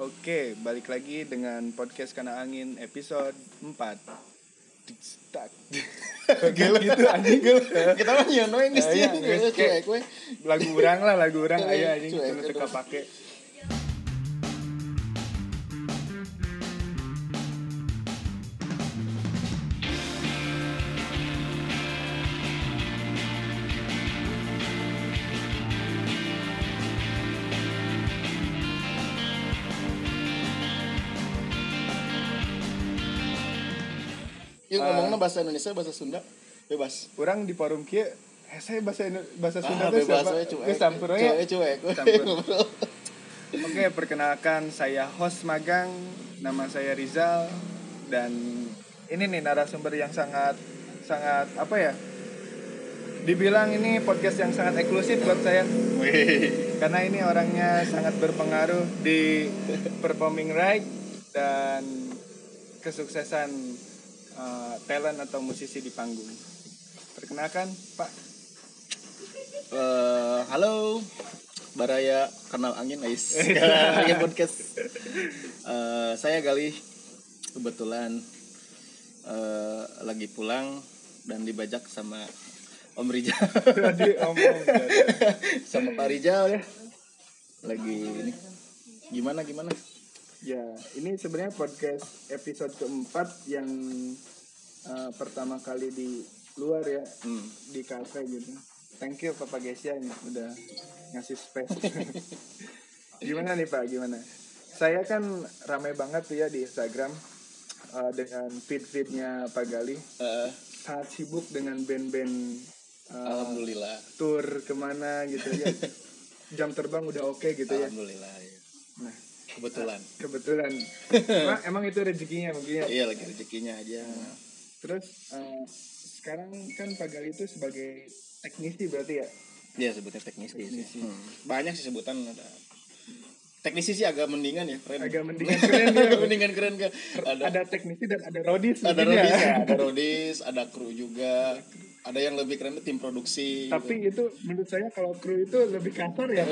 Oke, balik lagi dengan podcast Kana Angin episode 4 Tak. Gila gitu anjing Kita mah nyono iya, sih. kayak- Cuek we. Lagu orang lah, lagu Cuek, aya anjing cuma teka pake. Bahasa Indonesia, bahasa Sunda bebas. Orang di forum kieu hese bahasa Indo- bahasa Sunda Ah, bebas we cuek. Geus campur we ya. Cuek cuek. Campur. Oke, perkenalkan saya host magang, nama saya Rizal dan ini nih narasumber yang sangat sangat apa ya? Dibilang ini podcast yang sangat eksklusif buat saya karena ini orangnya sangat berpengaruh di performing right dan kesuksesan uh, talent atau musisi di panggung. Perkenalkan, Pak. Eh, halo. Baraya kenal angin Angin podcast. Eh, saya Galih kebetulan eh, lagi pulang dan dibajak sama Om Rijal. Tadi. Sama Pak Rijal ya. Lagi ini. Gimana gimana Ya, ini sebenarnya podcast episode keempat yang uh, pertama kali di luar ya, hmm. di cafe gitu. Thank you Papa Gesia ini udah ngasih space. gimana nih Pak, gimana? Saya kan ramai banget tuh ya di Instagram uh, dengan feed-feednya Pak Gali. Eh, Sangat sibuk dengan band-band uh, Alhamdulillah tour ke mana gitu ya. Jam terbang udah oke gitu ya. Alhamdulillah ya. Nah, kebetulan kebetulan. emang, emang itu rezekinya mungkin ya. iya lagi rezekinya aja Terus eh, sekarang kan Pak Gali itu sebagai teknisi berarti ya? Iya sebutnya teknisi, Teknisi. sih. Hmm. Banyak sih sebutan ada. Teknisi sih agak mendingan ya, keren. Agak mendingan keren ya. mendingan keren kan. Ada Ada teknisi dan ada rodis ada ya. rodis, ya, ada rodis, ada kru juga. Ada yang lebih keren tuh tim produksi. Tapi itu menurut saya kalau kru itu lebih kasar ya.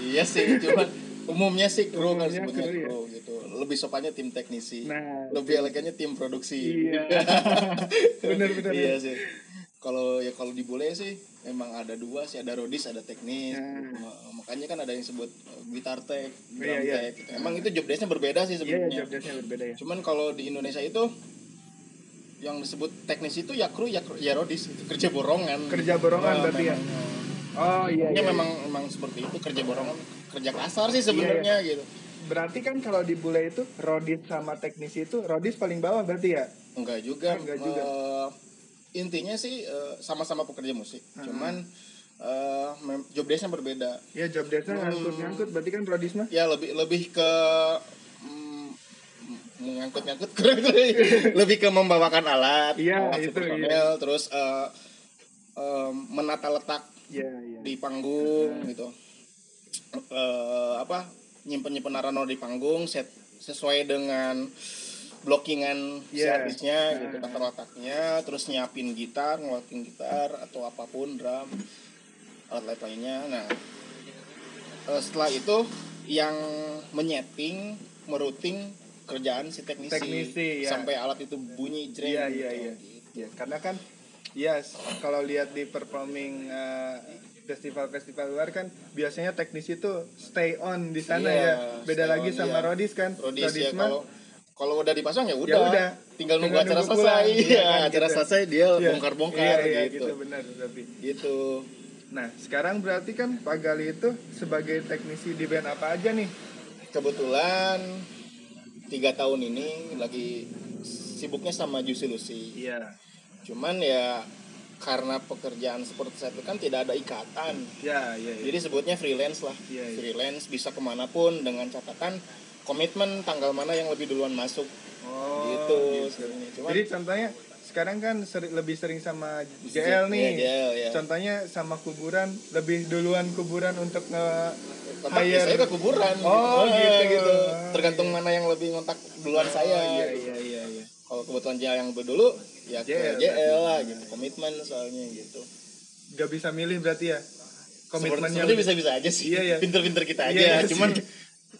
iya sih, cuman umumnya sih kru kan Umumnya sebutnya kru, ya. kru gitu. Lebih sopannya tim teknisi. Nah, lebih elegannya tim produksi. Iya. Bener-bener. iya sih. Kalau ya kalau di bule sih memang ada dua sih ada rodis ada teknis Nah. Ma- makanya kan ada yang sebut uh, gitar tech drum Iya, iya. tech gitu. emang itu job desk-nya berbeda sih Iya, sebenarnya job desk-nya berbeda ya. cuman kalau di Indonesia itu yang disebut teknis itu ya kru ya kru- ya rodis itu kerja borongan Kerja borongan Oh, berarti ya? Oh iya, Ya iya. memang memang seperti itu kerja borongan kerja kasar sih sebenarnya gitu Berarti kan kalau di bule itu rodis sama teknisi itu rodis paling bawah berarti ya? enggak juga Enggak juga. Eh, intinya sih eh, sama-sama pekerja musik Hmm. cuman mem- job desk-nya berbeda Ya job desk-nya Hmm. ngangkut-ngangkut berarti kan rodis mah. ya lebih lebih ke mm, mengangkut-ngangkut keren lebih ke membawakan alat Iya, itu, panel, terus eh, eh, menata letak Iya, iya. di panggung gitu Eh, apa nyimpen nyimpen narano di panggung set sesuai dengan blockingan si Iya. artisnya gitu Nah. tata letaknya terus nyiapin gitar ngeluarin gitar atau apa pun drum alat-alat lainnya nah eh, setelah itu yang menyeting merouting kerjaan si teknisi, Teknisi, ya. sampai alat itu bunyi jreng Iya, gitu. iya, iya. Ya, karena kan ya s- kalau lihat di performing uh, festival-festival luar kan biasanya teknisi itu stay on di sana Iya, ya. Beda lagi on, sama iya. rodis kan. Rodis ya mah kalau kalau udah dipasang ya udah, Ya udah. tinggal nunggu Tinggal acara nunggu selesai pulang, iya ya kan, acara gitu. selesai dia Iya. bongkar-bongkar iya, iya, gitu. gitu benar tapi. gitu Nah, sekarang berarti kan Pak Gali itu sebagai teknisi di band apa aja nih? kebetulan tiga tahun ini lagi sibuknya sama Juicy Lucy Iya. Cuman ya karena pekerjaan seperti saya itu kan tidak ada ikatan Ya, iya, iya. jadi sebutnya freelance lah Iya, iya. freelance bisa ke mana pun dengan catatan komitmen tanggal mana yang lebih duluan masuk Oh, gitu, gitu. Cuman- Jadi contohnya sekarang kan seri- lebih sering sama JL nih. Iya, JL, ya. Contohnya sama kuburan, lebih duluan kuburan untuk nge hire. saya ke kuburan Oh, gitu, gitu. tergantung mana yang lebih ngontak duluan Oh, saya Iya, gitu. iya, iya, iya. Kalau kebetulan JL yang dulu ya ke JL, JL lah gitu komitmen soalnya gitu Gak bisa milih berarti ya. Komitmennya sebenarnya bisa-bisa aja sih Iya, iya. pinter-pinter kita aja Iya, iya cuman sih.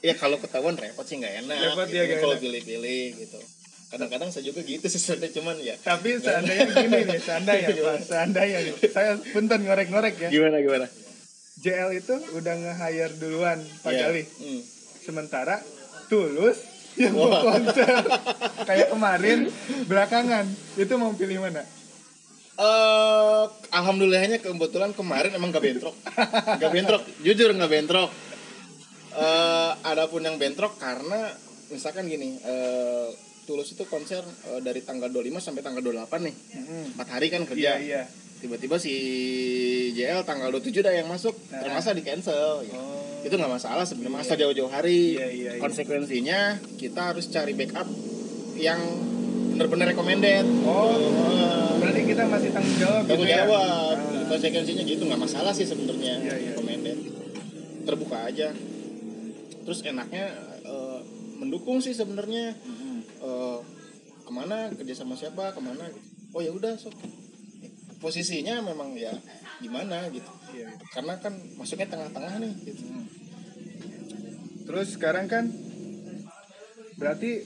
ya kalau ketahuan repot sih nggak enak Repot gitu. ya, kalau pilih-pilih gitu kadang-kadang saya juga gitu sih sebenarnya cuman ya Tapi seandainya gini nih, seandainya Pak, seandainya nih. Saya punten ngorek-ngorek ya. gimana gimana JL itu udah nge-hire duluan Pak Iya. Gali. Hmm. Sementara Tulus yang mau Wah. konser kayak kemarin belakangan itu mau pilih mana? Eh, alhamdulillahnya kebetulan kemarin emang gak bentrok, gak bentrok, jujur gak bentrok. Eh, adapun yang bentrok karena misalkan gini, eh, Tulus itu konser eh, dari tanggal 25 sampai tanggal 28 nih, empat hari kan Iya kerja. iya. Tiba-tiba si JL tanggal 27 dah yang masuk, Nah. termasa di cancel. gitu. Oh. Itu nggak masalah sebenarnya, masa jauh-jauh hari. Iya, iya, iya. Konsekuensinya kita harus cari backup yang benar-benar recommended. Oh. Eh, Berarti kita masih tanggung jawab tanggung gitu ya? jawab Ah. konsekuensinya gitu nggak masalah sih sebenarnya Iya, iya. recommended terbuka aja terus enaknya eh, mendukung sih sebenarnya Eh, ke mana kerja sama siapa ke mana oh ya udah sok posisinya memang ya gimana gitu Iya. karena kan masuknya tengah-tengah nih gitu Terus sekarang kan berarti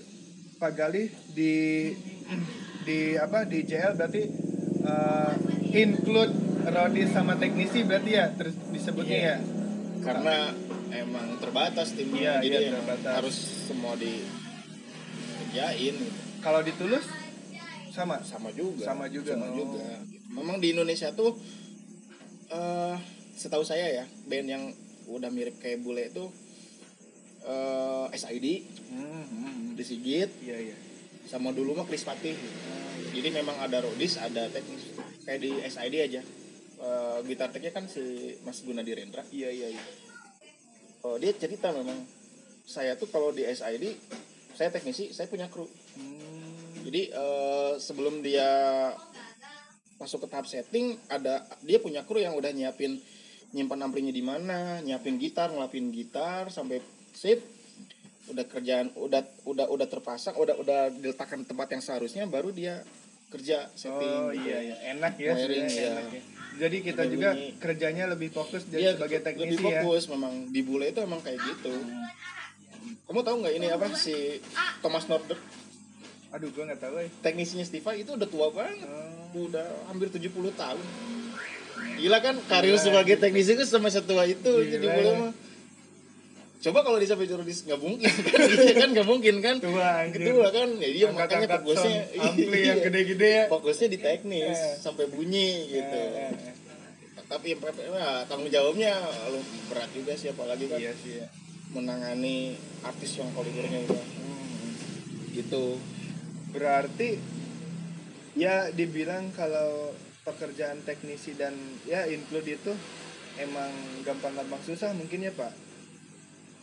Pak Gali di di apa di JL berarti eh, include Rodi sama teknisi berarti ya terus disebutnya Iya. ya. karena emang terbatas timnya Iya, jadi emang terbatas. harus semua dikerjain gitu. Kalau di Tulus sama. sama juga Sama juga, sama oh. juga gitu. memang di Indonesia tuh eh setahu saya ya band yang udah mirip kayak bule itu eh SID Hmm, hmm, di Sigit Iya iya. sama dulu mah Chris Patih jadi memang ada rodis ada teknis kayak di SID aja Eh, gitar teknya kan si Mas Gunadi Rendra Iya iya iya. Eh, dia cerita memang saya tuh kalau di SID saya teknisi saya punya kru Hmm, Jadi eh, sebelum dia masuk ke tahap setting, ada dia punya kru yang udah nyiapin nyimpan amplinya di mana, nyiapin gitar, ngelapin gitar sampai sip. Udah kerjaan udah udah udah terpasang, udah udah diletakkan di tempat yang seharusnya baru dia kerja setting. Oh iya iya enak ya Wiring, iya. enak ya. Jadi kita juga bunyi. kerjanya lebih fokus jadi Iya, sebagai lebih teknisi ya. fokus memang di bule itu emang kayak gitu. Kamu tahu nggak ini apa si Thomas Norder Aduh gua nggak tahu ya. teknisinya Stiva itu udah tua banget. Oh, udah hampir 70 tahun gila kan karir Gila. sebagai teknisi itu sama setua itu jadi boleh mah coba kalau di sampai jurudis nggak mungkin kan Iya kan nggak mungkin kan tua kedua kan ya dia makanya Angkat-angkat fokusnya ampli yang gede-gede ya. fokusnya di teknis Eh. sampai bunyi gitu Eh, eh, eh. tapi ya, tanggung jawabnya lu berat juga sih apalagi kan Iya sih ya. menangani artis yang kalibernya udah Hmm. gitu Berarti ya dibilang kalau pekerjaan teknisi dan ya include itu emang gampang-gampang susah mungkin ya Pak.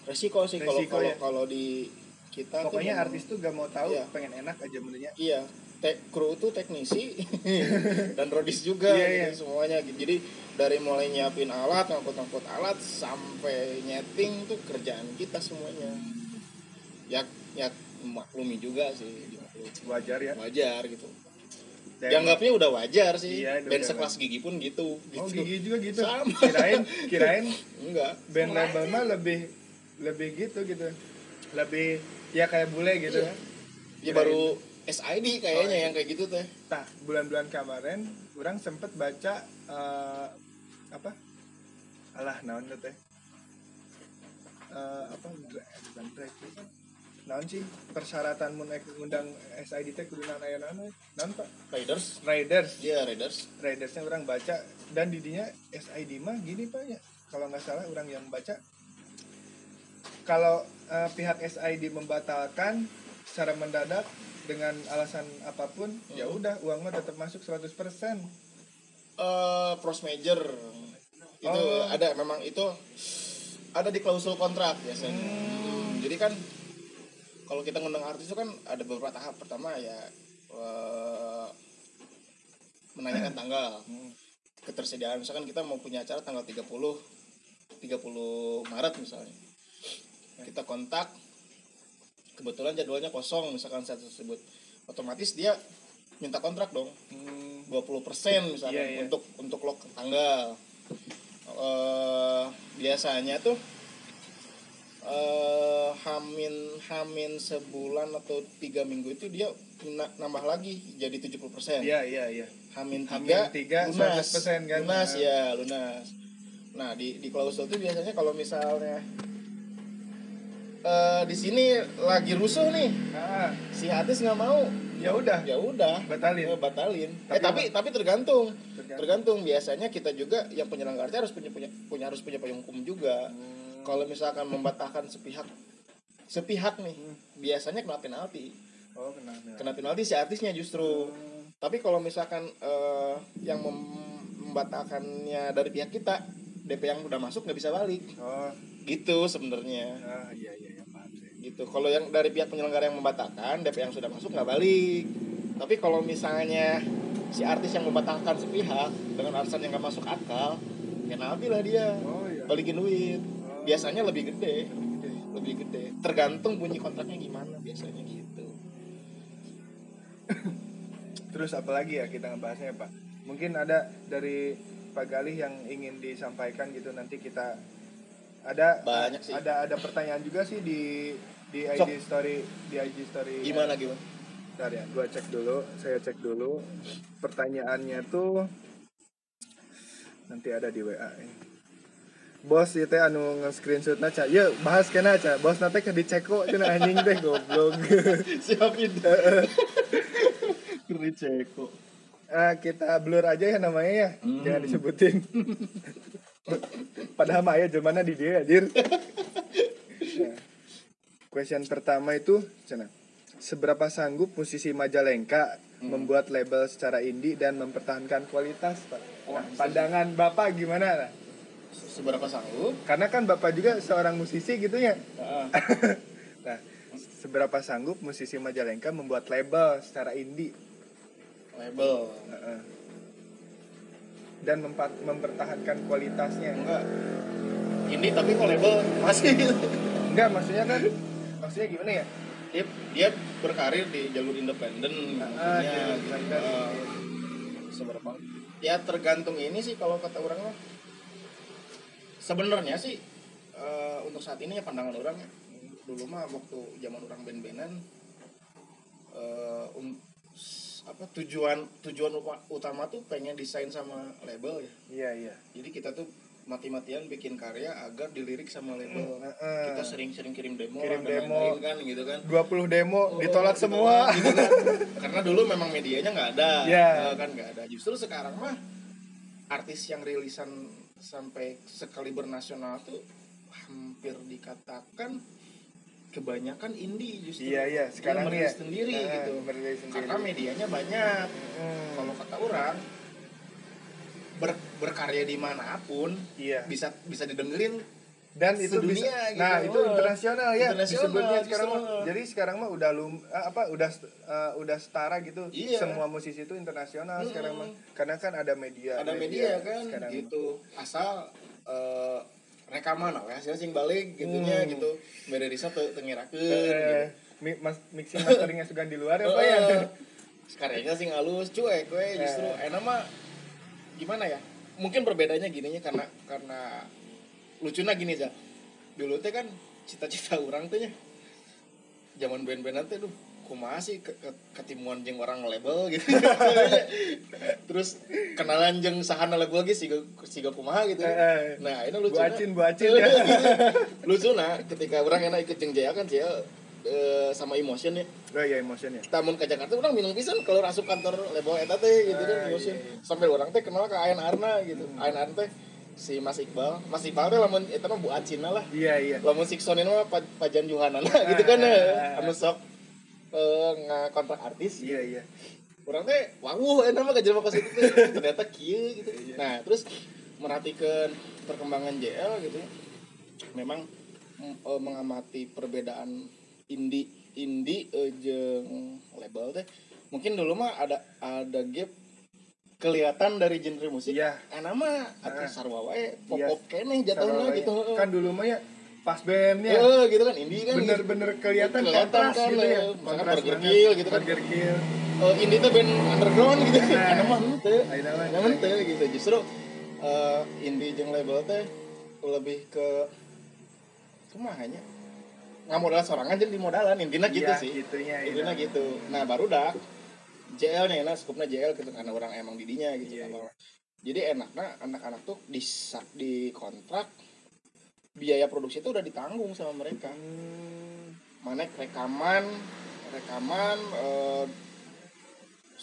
resiko sih kalau kalau ya. kalau di kita tuh Pokoknya memang- artis tuh gak mau tahu, Iya. pengen enak aja menurutnya. Iya, tek kru itu teknisi dan rodis juga Iya, gitu, semuanya gitu. Jadi dari mulai nyiapin alat, ngangkut-ngangkut alat sampai nyeting tuh kerjaan kita semuanya. Ya ya maklumi juga sih, dimaklumi. Wajar ya. wajar gitu. Dan- Dianggapnya udah wajar sih. Iya, Band wajar. sekelas gigi pun gitu. Oh gitu. gigi juga gitu. Sama. Kirain kirain Enggak. band label mah lebih lebih gitu gitu. Lebih ya kayak bule gitu. Iya. Ya baru SID kayaknya Oh, iya. yang kayak gitu teh. Nah, bulan-bulan kemarin orang sempet baca eh, apa? Alah, naon tuh teh? Eh, apa bukan naon sih persyaratan mun ek ngundang SID teh kudu naon aya naon we? naon Pak Riders. Riders Iya, Riders. Ridersnya orang baca dan didinya SID mah gini Pak ya kalau nggak salah orang yang baca kalau eh, pihak SID membatalkan secara mendadak dengan alasan apa pun ya Hmm. udah uang mah tetap masuk 100% eh pros major itu Oh. ada memang itu ada di klausul kontrak biasanya Hmm. jadi kan kalau kita ngundang artis itu kan ada beberapa tahap pertama ya eh, menanyakan tanggal Hmm. ketersediaan misalkan kita mau punya acara tanggal 30 30 Maret misalnya kita kontak kebetulan jadwalnya kosong misalkan saat tersebut otomatis dia minta kontrak dong Hmm. 20% misalnya Iya, iya. untuk untuk lock tanggal. Eh biasanya tuh eh hamin hamin sebulan atau tiga minggu itu dia na- nambah lagi jadi 70% Iya iya iya. Hamin Hamin tiga, tiga, lunas 100% kan? lunas ya lunas nah di di klausul itu biasanya kalau misalnya eh di sini lagi rusuh nih Ah, si artis nggak mau ya udah. ya udah Batalin. Eh, batalin Tapi eh tapi tapi tergantung Tergantung. tergantung biasanya kita juga yang penyelenggara harus punya punya punya harus punya payung hukum juga Hmm. Kalau misalkan membatalkan sepihak sepihak nih Hmm. biasanya kena penalti Oh, kenapa? kena penalti si artisnya justru Hmm. tapi kalau misalkan eh, yang mem- membatalkannya dari pihak kita DP yang udah masuk nggak bisa balik Oh, gitu sebenarnya ah, iya iya iya paham sih. gitu kalau yang dari pihak penyelenggara yang membatalkan DP yang sudah masuk nggak balik tapi kalau misalnya si artis yang membatalkan sepihak dengan alasan yang nggak masuk akal penalti lah dia Oh iya. balikin duit. Biasanya lebih gede Lebih gede. lebih gede tergantung bunyi kontraknya gimana biasanya gitu Terus apa lagi ya kita ngebahasnya Pak? Mungkin ada dari Pak Galih yang ingin disampaikan gitu nanti kita ada Banyak sih. ada ada pertanyaan juga sih di di IG Sok. story di IG story gimana gimana Bentar ya, gua cek dulu, saya cek dulu. Pertanyaannya tuh nanti ada di WA ini. Bos itu anu nge-screenshot naca. Yuk, bahas kena aja. Bos nanti ke diceko cenah anjing teh goblok. siapin Keri ceko ah, kita blur aja ya namanya ya. Hmm. Jangan disebutin. Padahal mah aya mana di dia anjir. Nah, question pertama itu cina. Seberapa sanggup musisi Majalengka Hmm. membuat label secara indie dan mempertahankan kualitas, Pak? Oh, Nah, pandangan Bapak gimana? Nah, seberapa sanggup Karena kan Bapak juga seorang musisi gitu ya. Heeh. Nah, seberapa sanggup musisi Majalengka membuat label secara indie label Heeh. dan mempa- mempertahankan kualitasnya? enggak ini tapi kok label masih Enggak, maksudnya kan maksudnya gimana ya? dia, dia berkarir di jalur independen Ah, maksudnya gitu. Ah, seberapa ya tergantung ini sih kalau kata orang mah sebenarnya sih eh, untuk saat ini ya pandangan orang ya dulu mah waktu zaman orang band-bandan eh, un- s- apa tujuan tujuan utama tuh pengen desain sama label ya Iya, iya. jadi kita tuh mati-matian bikin karya agar dilirik sama label Heeh. kita sering-sering kirim demo Kirim demo. lain-lain kan gitu kan 20 demo Oh, ditolak ditolak, semua. gitu kan. karena dulu memang medianya nggak ada Iya. eh, kan nggak ada justru sekarang mah artis yang rilisan sampai sekali bernasional tuh hampir dikatakan kebanyakan indie justru Iya, iya, sekarang Dia ya. merilis sendiri Nah, gitu merilis sendiri. karena medianya banyak Hmm. kalau kata orang ber- berkarya di mana pun Iya. bisa bisa didengerin dan itu sedunia bisa gitu. nah itu Oh. internasional ya Internasional, disebutnya sekarang mah jadi sekarang mah udah lum eh, apa udah eh, udah setara gitu Iya. semua musisi itu internasional Mm-mm. sekarang mah karena kan ada media ada media kan sekarang gitu asal eh, rekaman lah hasil sing balik gitunya Hmm. gitu beda riset tuh tengirakeun Eh, mi- mas, mixing masteringnya suka di luar ya gitu. pak ya Eh, karyanya sing halus cuek we justru Eh. enak mah gimana ya mungkin perbedaannya gininya karena karena lucunya gini aja dulu teh kan cita-cita orang tuh ya zaman band-bandan teh duh kumaha sih ke, ke, ketimuan jeung orang label gitu. Terus kenalan jeung sahana lagu lagi siga siga kumaha gitu. Eh, eh. nah ini lucu Bu Acin, Bu Acin ya. lucu nah ketika orang enak ikut jeung Jaya kan Jaya eh, sama emotion ya. Oh iya emotion ya. Tamun ke Jakarta orang bingung pisan kalau asup kantor label eta teh gitu kan Ah, emotion. iya, iya. sampai orang teh kenal ke Ayan Arna gitu. Ayan Arna teh si Mas Iqbal. Mas Iqbal teh lamun eta mah Bu Acina lah. Iya iya. Lamun Sikson ini mah pa- Pajan Johanan gitu kan Ah, eh. ah, ah. anu sok eh, ngakontrak artis. Iya iya. Orang teh wawuh eta mah kajelma ka situ teh. Ternyata kieu gitu. Iya. nah terus merhatikan perkembangan JL gitu. Memang eh, mengamati perbedaan indie indie eh, jeung label teh. Mungkin dulu mah ada ada gap kelihatan dari genre musik Iya. enak mah atuh Ah. sarwa wae pop Iya. pop keneh jatuhnya Sarwa gitu ya. kan dulu mah ya pas bandnya Eh, gitu kan indie kan gitu. bener-bener kelihatan, Kelihatan kontras kan, gitu ya kontras. Kill gitu kan. Burger Kill. Eh, indie tuh band underground gitu Nah. enak mah Ayeuna mah. enak gitu justru eh, indie jeung label teh lebih ke kumaha nya nggak modal sorangan jadi di modalan intinya gitu Iya, sih gitunya, iya. intinya gitu nah baru dak JL nya enak skupnya JL gitu karena orang emang didinya gitu Iya, Apa- jadi enaknya anak-anak tuh di di kontrak biaya produksi itu udah ditanggung sama mereka. Hmm, mana rekaman rekaman eh,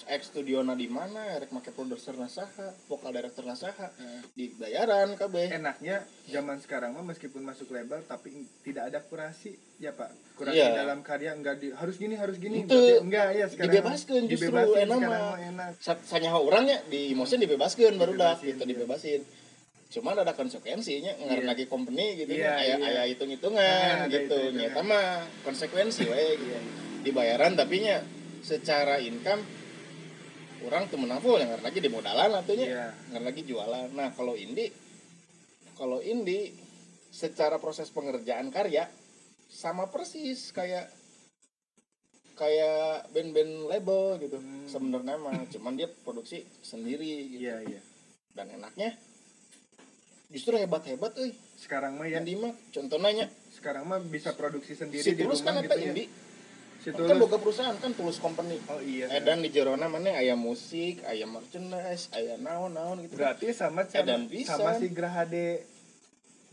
ex studio di mana rek make produser nasaha vokal director nasaha dibayaran kabeh enaknya zaman sekarang mah meskipun masuk label tapi tidak ada kurasi ya pak kurasi Iya. dalam karya enggak di, harus gini harus gini Itu enggak ya sekarang dibebaskan justru dibebaskan enak mah. enak Sa- sanyaho orangnya di motion dibebaskan baru dah Dibebasin, gitu iya. dibebasin cuman ada konsekuensinya Iya. lagi company gitu Iya, aya iya. aya hitung hitungan Nah, gitu hitung-hitungan. nyata mah konsekuensi we gitu dibayaran tapi nya secara income orang tuh menaful yang lagi di modalan atunya. Iya. ngar lagi jualan. Nah kalau indie kalau indie secara proses pengerjaan karya sama persis kayak kayak band-band label gitu. Hmm. sebenarnya mah cuman dia produksi sendiri gitu. Iya iya. Dan enaknya justru hebat-hebat euy. Sekarang mah ya. Yang mah contohnya sekarang mah bisa produksi sendiri si di Tulus rumah kan gitu ya. Indie si kan boga perusahaan kan Tulus Company oh iya Edan di Jerona mana aya musik, aya merchandise, aya naon-naon gitu. berarti sama sama, sama si Grahade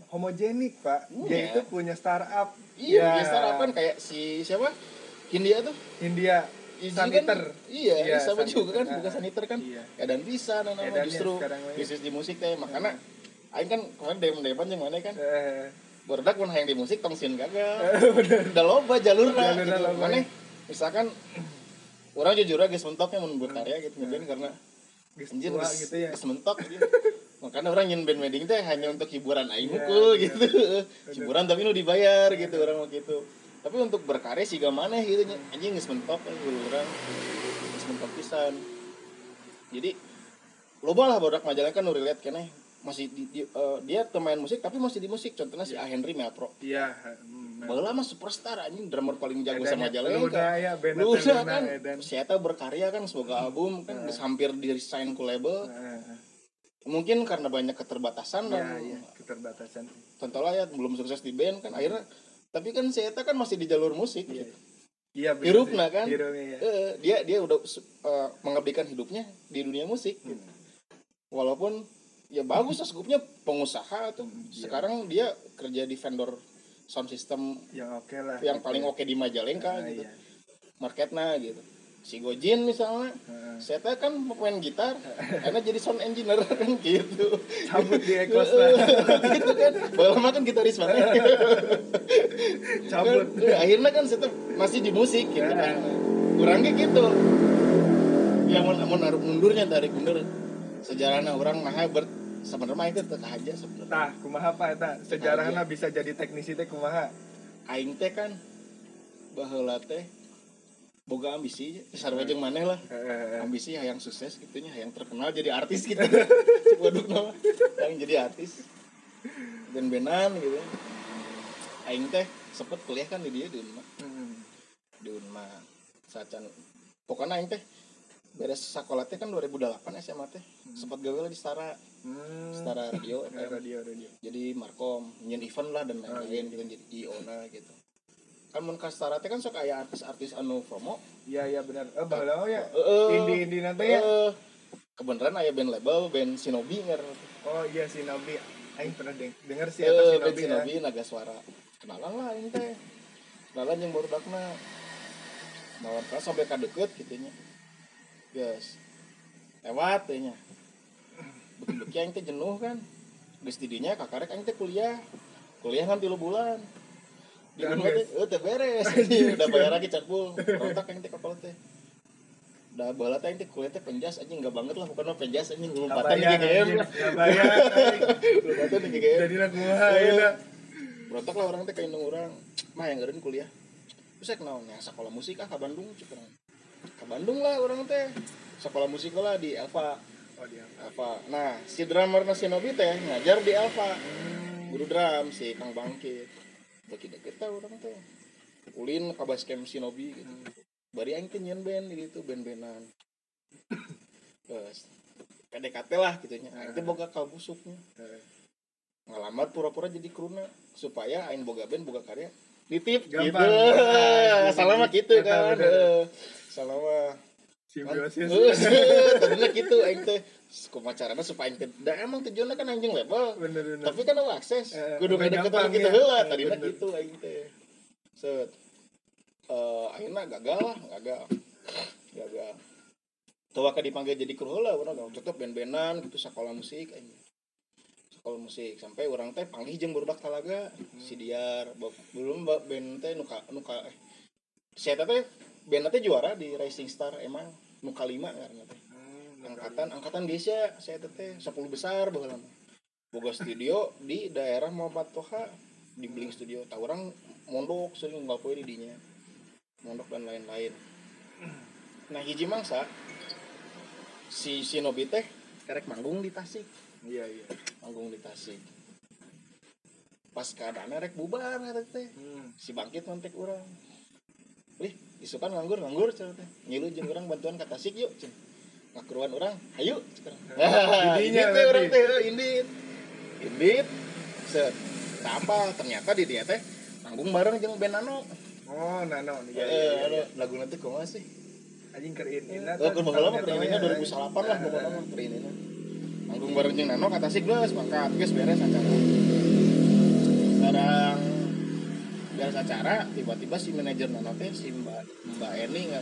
homogenik pak Iya. dia itu punya startup Iya, Ya. ya. startup kan kayak si siapa? Hindia tuh. India Izzy saniter Kan, iya, Iya, sama saniter. juga kan, bukan Ah, saniter kan. iya. Edan bisa nah, Edan ya justru ya. bisnis di musik teh makanya Aing kan kemarin dem depan yang mana kan Eh, Berdak pun yang di musik tong sieun gagal. Udah loba jalurna Jalurna gitu. Mana misalkan orang jujur aja geus mentoknya mun berkarya gitu mungkin karena geus anjir gitu ya mentok gitu. Makanya orang nyin band wedding teh hanya untuk hiburan aing Iya, hukul iya. gitu. hiburan tapi nu dibayar gitu orang mau gitu. Tapi untuk berkarya sih gak maneh gitu nya. Anjing geus mentok kan orang. Geus mentok pisan. Jadi loba lah bodak majalah kan nu relate keneh masih di, di- eh, dia pemain musik tapi masih di musik contohnya si A Henry Melpro iya hmm, Baheula mah superstar anjing drummer paling jago Edan sama ya, Jalengka. Luna ya, Luna kan. Edan. Si Eta berkarya kan semoga album kan geus hampir di sign ku label. Eh, Mungkin karena banyak keterbatasan iya dan iya keterbatasan contohnya ya belum sukses di band kan akhirnya tapi kan Eta kan masih di jalur musik iya gitu. iya bener Hirupna kan. Hirupnya, ya. Eh, dia dia udah eh, mengabdikan hidupnya di dunia musik Hmm. gitu. Walaupun ya bagus lah skupnya pengusaha tuh. iya. Sekarang dia kerja di vendor sound system yang oke lah yang paling oke di Majalengka Ah, gitu. iya. marketnya gitu. Si Gojin misalnya Heeh. saya teh kan pemain gitar karena jadi sound engineer kan gitu. Cabut di ekos gitu kan. Lama kan gitaris mana cabut. Kan, akhirnya kan saya masih di musik gitu kan. Kurangnya gitu. Ya mau mau naruh mundurnya tarik mundur. Sejarahnya orang nah ber sebenarnya itu teh aja sebenarnya. Tah kumaha pak? Eta sejarahna bisa jadi teknisi teh kumaha? Aing teh kan baheula teh boga ambisi sarwa jeung maneh lah. Ambisi yang sukses gitunya yang terkenal jadi artis gitu. Waduh nama yang jadi artis. Ben-benan gitu. Aing teh sempet kuliah kan di dia di Unma. Di Unma. Sacan pokoknya aing teh beres sekolah teh kan 2008 SMA teh. Sempat gawe lah di Stara. Hmm. Stara Radio Eh, FM. radio radio. Jadi markom nyen event lah dan lain-lain gitu jadi IO na gitu. Kan mun ka Stara teh kan sok aya artis-artis anu promo. Iya iya benar. Eh baheula mah ya? Heeh. indie indie nanti ya? Eh, kebenaran aya band label band Shinobi ngar oh iya si Nabi aing pernah deng denger eh sih atas si band ya. Shinobi naga suara kenalan lah ini teh. Kenalan yang baru dakna. Mawar kelas sampai ka deket gitu nya yes lewat nya. Beki-beki aing teh jenuh kan. Geus di dinya kakarek aing teh kuliah. Kuliah kan 3 bulan. Di rumah teh guys. eh teh beres. Udah bayar lagi cakbul rontak aing teh kapal teh. Udah bala teh teh kuliah teh penjas anjing enggak banget lah. Bukan mah penjas anjing lompatan di GGM lah anjing. lompatan di GGM jadi nak kumaha ayeuna berontak lah orang teh kayak orang. Mah yang ngeren kuliah. Terus saya kenal yang sekolah musik ah ke Bandung orang ke Bandung lah orang teh. Sekolah musik lah di Alfa oh dia Alfa nah si drummer Shinobi teh ngajar di Alfa guru drum si Kang Bangkit. Bagi deket tah orang teh. Ulin ke base camp Shinobi gitu. Bari aing nyen band gitu band-bandan. Terus PDKT lah gitu nya. Aing teh boga kalbusuknya Eh, ngalamar pura-pura jadi kruna supaya aing boga band boga karya. Nitip Gampang. gitu. Ah, salah mah gitu kan. bener. Eh, salah mah simbiosis tadinya gitu aing teh. Kumacarana supaya aing teh da emang tujuannya kan anjing level. Bener bener. Tapi kan ada akses. Eh, kudu lebih ngedeket gampang gitu ya. heula Eh, tadinya gitu aing teh. Set. Eh akhirnya gagal lah gagal. Gagal. Tuh ka dipanggil jadi kru heula urang tetep band-bandan gitu sekolah musik aing. Sekolah musik. Sampai orang teh panggil jeung budak talaga. Si Diar. Belum band teh nuka nuka eh saya teh band teh juara di Rising Star emang nuka lima karena teh angkatan angkatan Desya saya teh 10 besar mah. boga studio di daerah Muhammad Toha di Bling Studio. Tahu orang mondok sering nggak di dinya. Mondok dan lain-lain. Nah hiji mangsa si Shinobi teh kerek manggung di Tasik. Iya iya. Manggung di Tasik. Pas keadaannya rek bubar teh. Hmm. si bangkit mantek orang Lih, isukan nganggur nganggur teh. Ngilu jeung urang bantuan ka Tasik yuk cenah. Ngakeruan urang, hayu sekarang. Didinya Ini teh berarti. urang teh heuh, indit. Indit. Set. Nah, apa ternyata di dia teh manggung bareng jeung band Nano. oh nano iya Eh, iya iya lagu nanti kumaha sih? anjing kerin ini Oh, keur baheula mah keringinnya 2008 lah pokoknya mah keringinnya. Manggung bareng jeung Nano ka Tasik geus mangkat geus beres acara. Sekarang beres acara tiba-tiba si manajer Nano teh si Mbak Mbak Eni.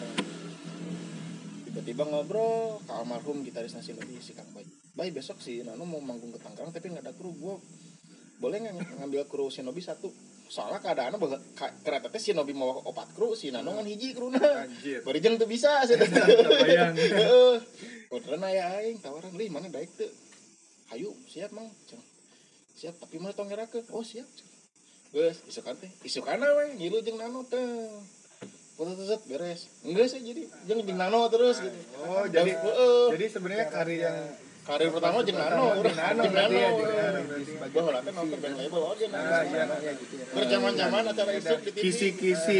Tiba-tiba ngobrol ke almarhum gitaris nasi Nabi si Kang Bay. Bay besok si Nano mau manggung ke Tangerang tapi nggak ada kru gua boleh nggak ngambil kru Shinobi satu soalnya keadaannya bahwa kereta teh Shinobi mau opat kru si Nano kan hiji kru anjir Bari jeung teu bisa saya teh. Kebayang. Heeh. Orderan aya aing tawaran lih mana daek teu. Hayu siap mang. Siap tapi mah tong ngerakeun. Oh siap. Geus isukan teh. Isukana we ngilu jeung nano teh. Foto set beres. Enggak sih jadi jeung jeung nano terus gitu. oh jadi Heeh. jadi sebenarnya karir yang karir pertama jeung nano urang Nano jeung nano. Nano sebagai Baheula teh nonton band label oge ah iya nano. iya gitu ya Berjaman-jaman acara isuk di TV. kisi-kisi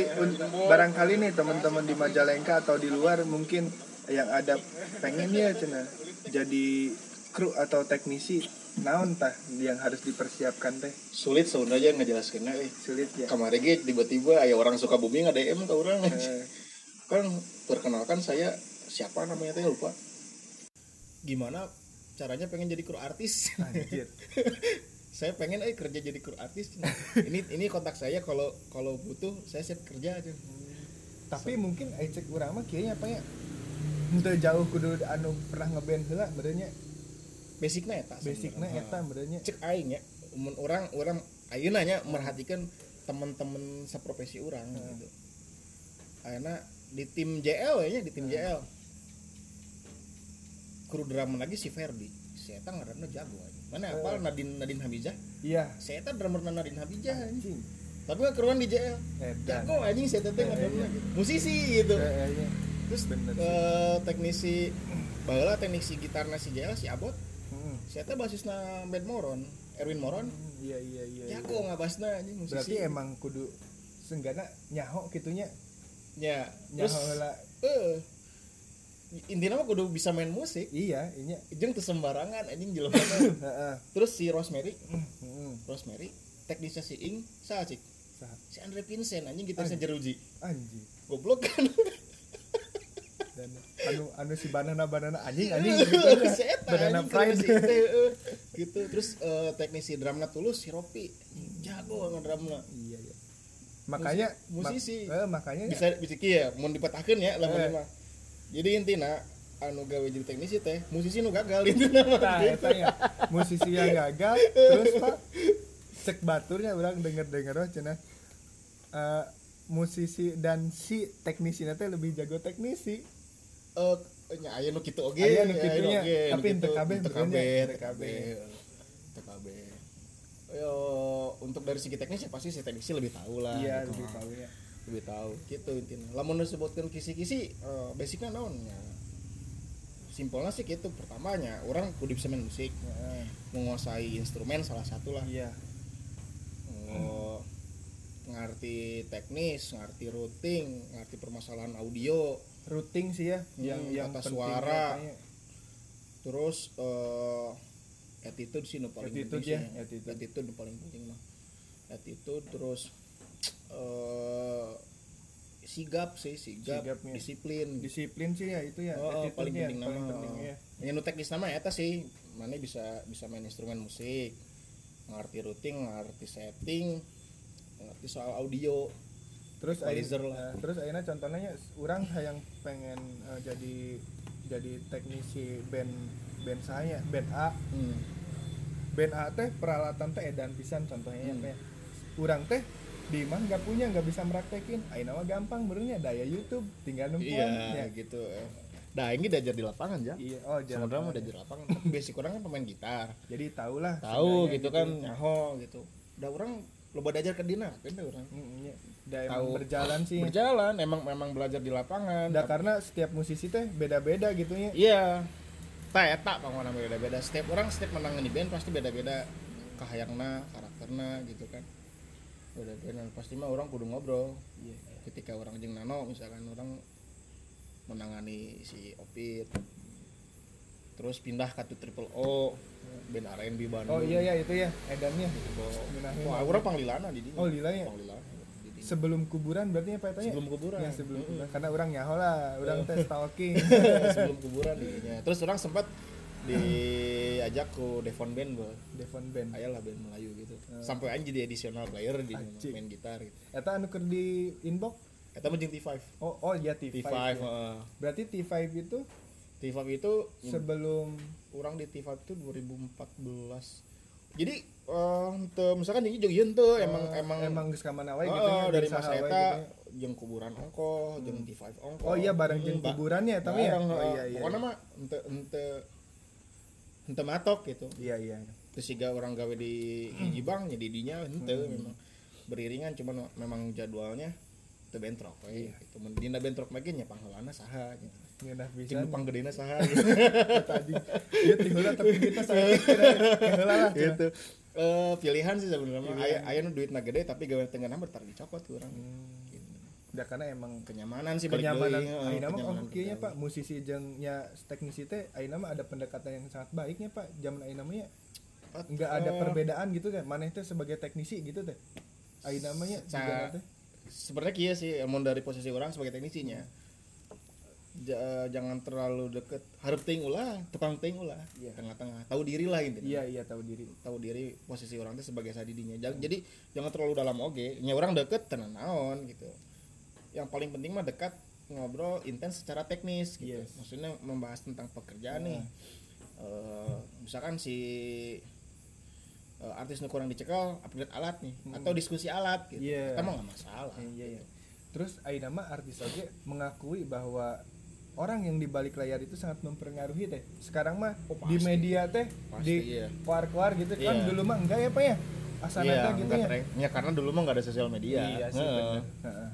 barangkali nih teman-teman di Majalengka atau di luar mungkin yang ada pengen ya cina jadi kru atau teknisi naon tah yang harus dipersiapkan teh? Sulit sebenarnya ngejelaskeunna euy. sulit ya? Kemarin gitu tiba-tiba ada orang suka bumi nggak DM ke orang Eh, kan perkenalkan saya siapa namanya teh lupa. Gimana caranya pengen jadi kru artis? Anjir. Saya pengen eh kerja jadi kru artis. Ini ini kontak saya kalau kalau butuh saya siap kerja aja. Tapi mungkin ai cek urang mah kayaknya apa ya? Jauh kudu anu pernah ngeband heula basicnya eta basicnya eta berenya cek aing ya mun orang orang ayeuna nya merhatikan teman-teman seprofesi orang gitu. Ayeuna di tim JL ya di tim JL kru drama lagi si Ferdi. Si eta ngaranna jago aja. Mana apal Nadine Nadine Habijah? Iya. Si eta drummer Nadine Habijah anjing. tapi nggak keruan di JL edan. Jago anjing si eta teh ngadrumna musisi gitu. Eh, iya. terus Bener eh, teknisi baheula teknisi gitarna si JL si Abot Hmm. si eta basisna band Moron? Erwin Moron? Hmm, iya iya iya iya. jago ngabasna anjing musisi? Berarti emang kudu senggana nyaho gitunya? Ya nyaho terus heula eh intinya mah kudu bisa main musik. Iya inya. Jeung teu sembarangan anjing jelema heeh. Terus si Rosemary. Heeh Rosemary teknisnya si Ing saha cik? Si Andre Vincent anjing gitarisnya jeruji anjing. Goblok kan dan anu anu si banana banana anjing anjing. Gitu banana eh. gitu terus eh, teknisi drumnya tulus si Ropi. Jago ngedrumna iya iya. Makanya musisi. mak- eh, makanya bisa bisa kieu ya mau dipatahkeun ya lamun Eh. mah jadi intina anu gawe jadi teknisi teh musisi nu gagal intina mah nah gitu. ya. Musisi yang gagal terus pak cek baturnya orang denger denger oh cenah Eh, musisi dan si teknisi nanti lebih jago teknisi eh nya aya nu kitu oge Aya nu aya kitu nya, oge, nu tapi teu kabeh Teu kabeh, teu kabeh. kabeh. Teu kabeh. Yo, untuk dari segi teknis ya pasti si teknisi lebih tahu lah iya gitu lebih tahu ya lebih tahu gitu intinya lamun disebutkan kisi-kisi eh, basicnya naon ya simpelnya sih gitu pertamanya orang kudu bisa main musik Heeh. menguasai instrumen salah satu lah iya Oh, ngerti teknis, ngerti routing, ngerti permasalahan audio, routing sih ya yang Hmm, yang tata penting suara. katanya. terus eh attitude sih nu paling Attitude penting ya, sih. attitude. attitude nu paling penting mah. Attitude terus eh sigap sih sigap, Sigapnya. disiplin disiplin sih ya itu ya Oh, attitude-nya paling penting paling nama. penting ya Ya nu teknis nama eta sih. Mana bisa bisa main instrumen musik, ngerti routing, ngerti setting, ngerti soal audio. Terus ayeuna- lah. terus akhirnya contohnya orang yang pengen eh, jadi jadi teknisi band band saya band A Hmm. band A teh peralatan teh edan pisan contohnya Hmm. ya urang teh di mah nggak punya nggak bisa meraktekin ayeuna mah gampang benernya daya YouTube tinggal nempuan Iya, ya. gitu. eh. Nah, ini diajar di lapangan ya. iya oh jalan Sebenarnya mau diajar di lapangan, tapi basic orang kan pemain gitar. jadi tau lah Tahu seenggaknya gitu kan, nyaho gitu. Udah orang loba diajar ke dina, kan dah orang. Mm, iya. Da, Tahu. berjalan sih Berjalan, emang memang belajar di lapangan. Dah karena setiap musisi teh beda-beda gitu ya Iya. Tak eta pangona beda-beda. Setiap orang setiap menang di band pasti beda-beda kahayangna, karakterna gitu kan. Beda-beda pasti mah orang kudu ngobrol. Iya. Ketika orang jeung Nano misalkan orang menangani si Opit. Terus pindah ke triple O band R&B Bandung. oh iya ya itu ya edannya Wah, Ngenahin Wah, orang panglilana di dinya. Oh, lila ya? Panglilana. Sebelum kuburan berarti apa ya Sebelum kuburan. ya sebelum Mm-mm. kuburan karena orang nyaho lah orang teh stalking sebelum kuburan dinya. Terus orang sempat diajak ke Devon Band Bro. Devon Band Ayalah band Melayu gitu. Sampai aja jadi additional player di Anjing. main gitar gitu. Eta anu keur di inbox Eta mah jeung T5. oh oh ya T5, T5 ya. heeh. berarti T5 itu T5 itu sebelum orang di T5 itu 2014. Jadi eh teu misalkan jadi jeung ieu teu emang eh, emang emang geus ka mana wae gitu ya dari masa eta ya. jeung kuburan ongko, jeung T5 ongko. oh iya bareng jeung Hmm, kuburannya eta mah ya? bareng, oh iya iya Pokoknya mah ente ente ente matok gitu. iya iya terus juga orang gawe di hiji bank jadi dinya henteu memang beriringan cuman memang jadwalnya teu bentrok we gitu. Mun dina bentrok lagi nya pangheulana saha gitu. Ngeunah Cing pisan nu panggedena saha gitu. Tadi ieu ti heula tapi kita kira heula lah gitu eh pilihan sih sebenarnya mah. Aya aya nu duitna gede tapi gawe tengah nama tar dicopot ke urang gitu. Da karena emang kenyamanan sih balik kenyamanan. deui, heeh, ayeuna mah oh kayaknya bergawe. Pak. Musisi jeung nya teknisi teh ayeuna mah ada pendekatan yang sangat baiknya Pak. Zaman ayeuna mah ya nggak ada Eh, perbedaan gitu kan. Maneh teh sebagai teknisi gitu teh. Ayeuna mah ya sebenarnya kia sih emang dari posisi orang sebagai teknisinya Ja- jangan terlalu deket. Harap ting ulah tukang ting ulah Iya. tengah-tengah. Tahu diri lah intinya. Iya iya tahu diri. Tahu diri posisi orang itu sebagai sadidinya. Ja- jadi jangan terlalu dalam oge. Nya orang deket tenan naon gitu. Yang paling penting mah dekat ngobrol intens secara teknis gitu. Yes. maksudnya membahas tentang pekerjaan nih. Eh, misalkan si eh, artis nu kurang dicekal upgrade alat nih. Atau diskusi alat gitu. Iya. kita mah nggak masalah Eh, iya. iya terus ayeuna mah artis oge mengakui bahwa orang yang di balik layar itu sangat mempengaruhi teh. Sekarang mah Oh, di pasti. media teh Pasti, di iya. keluar-keluar gitu kan Iya. dulu mah enggak ya Pak ya? Asal Iya, ada gitu ya. tereng- ya karena dulu mah nggak ada sosial media. Iya sih bener. Heeh.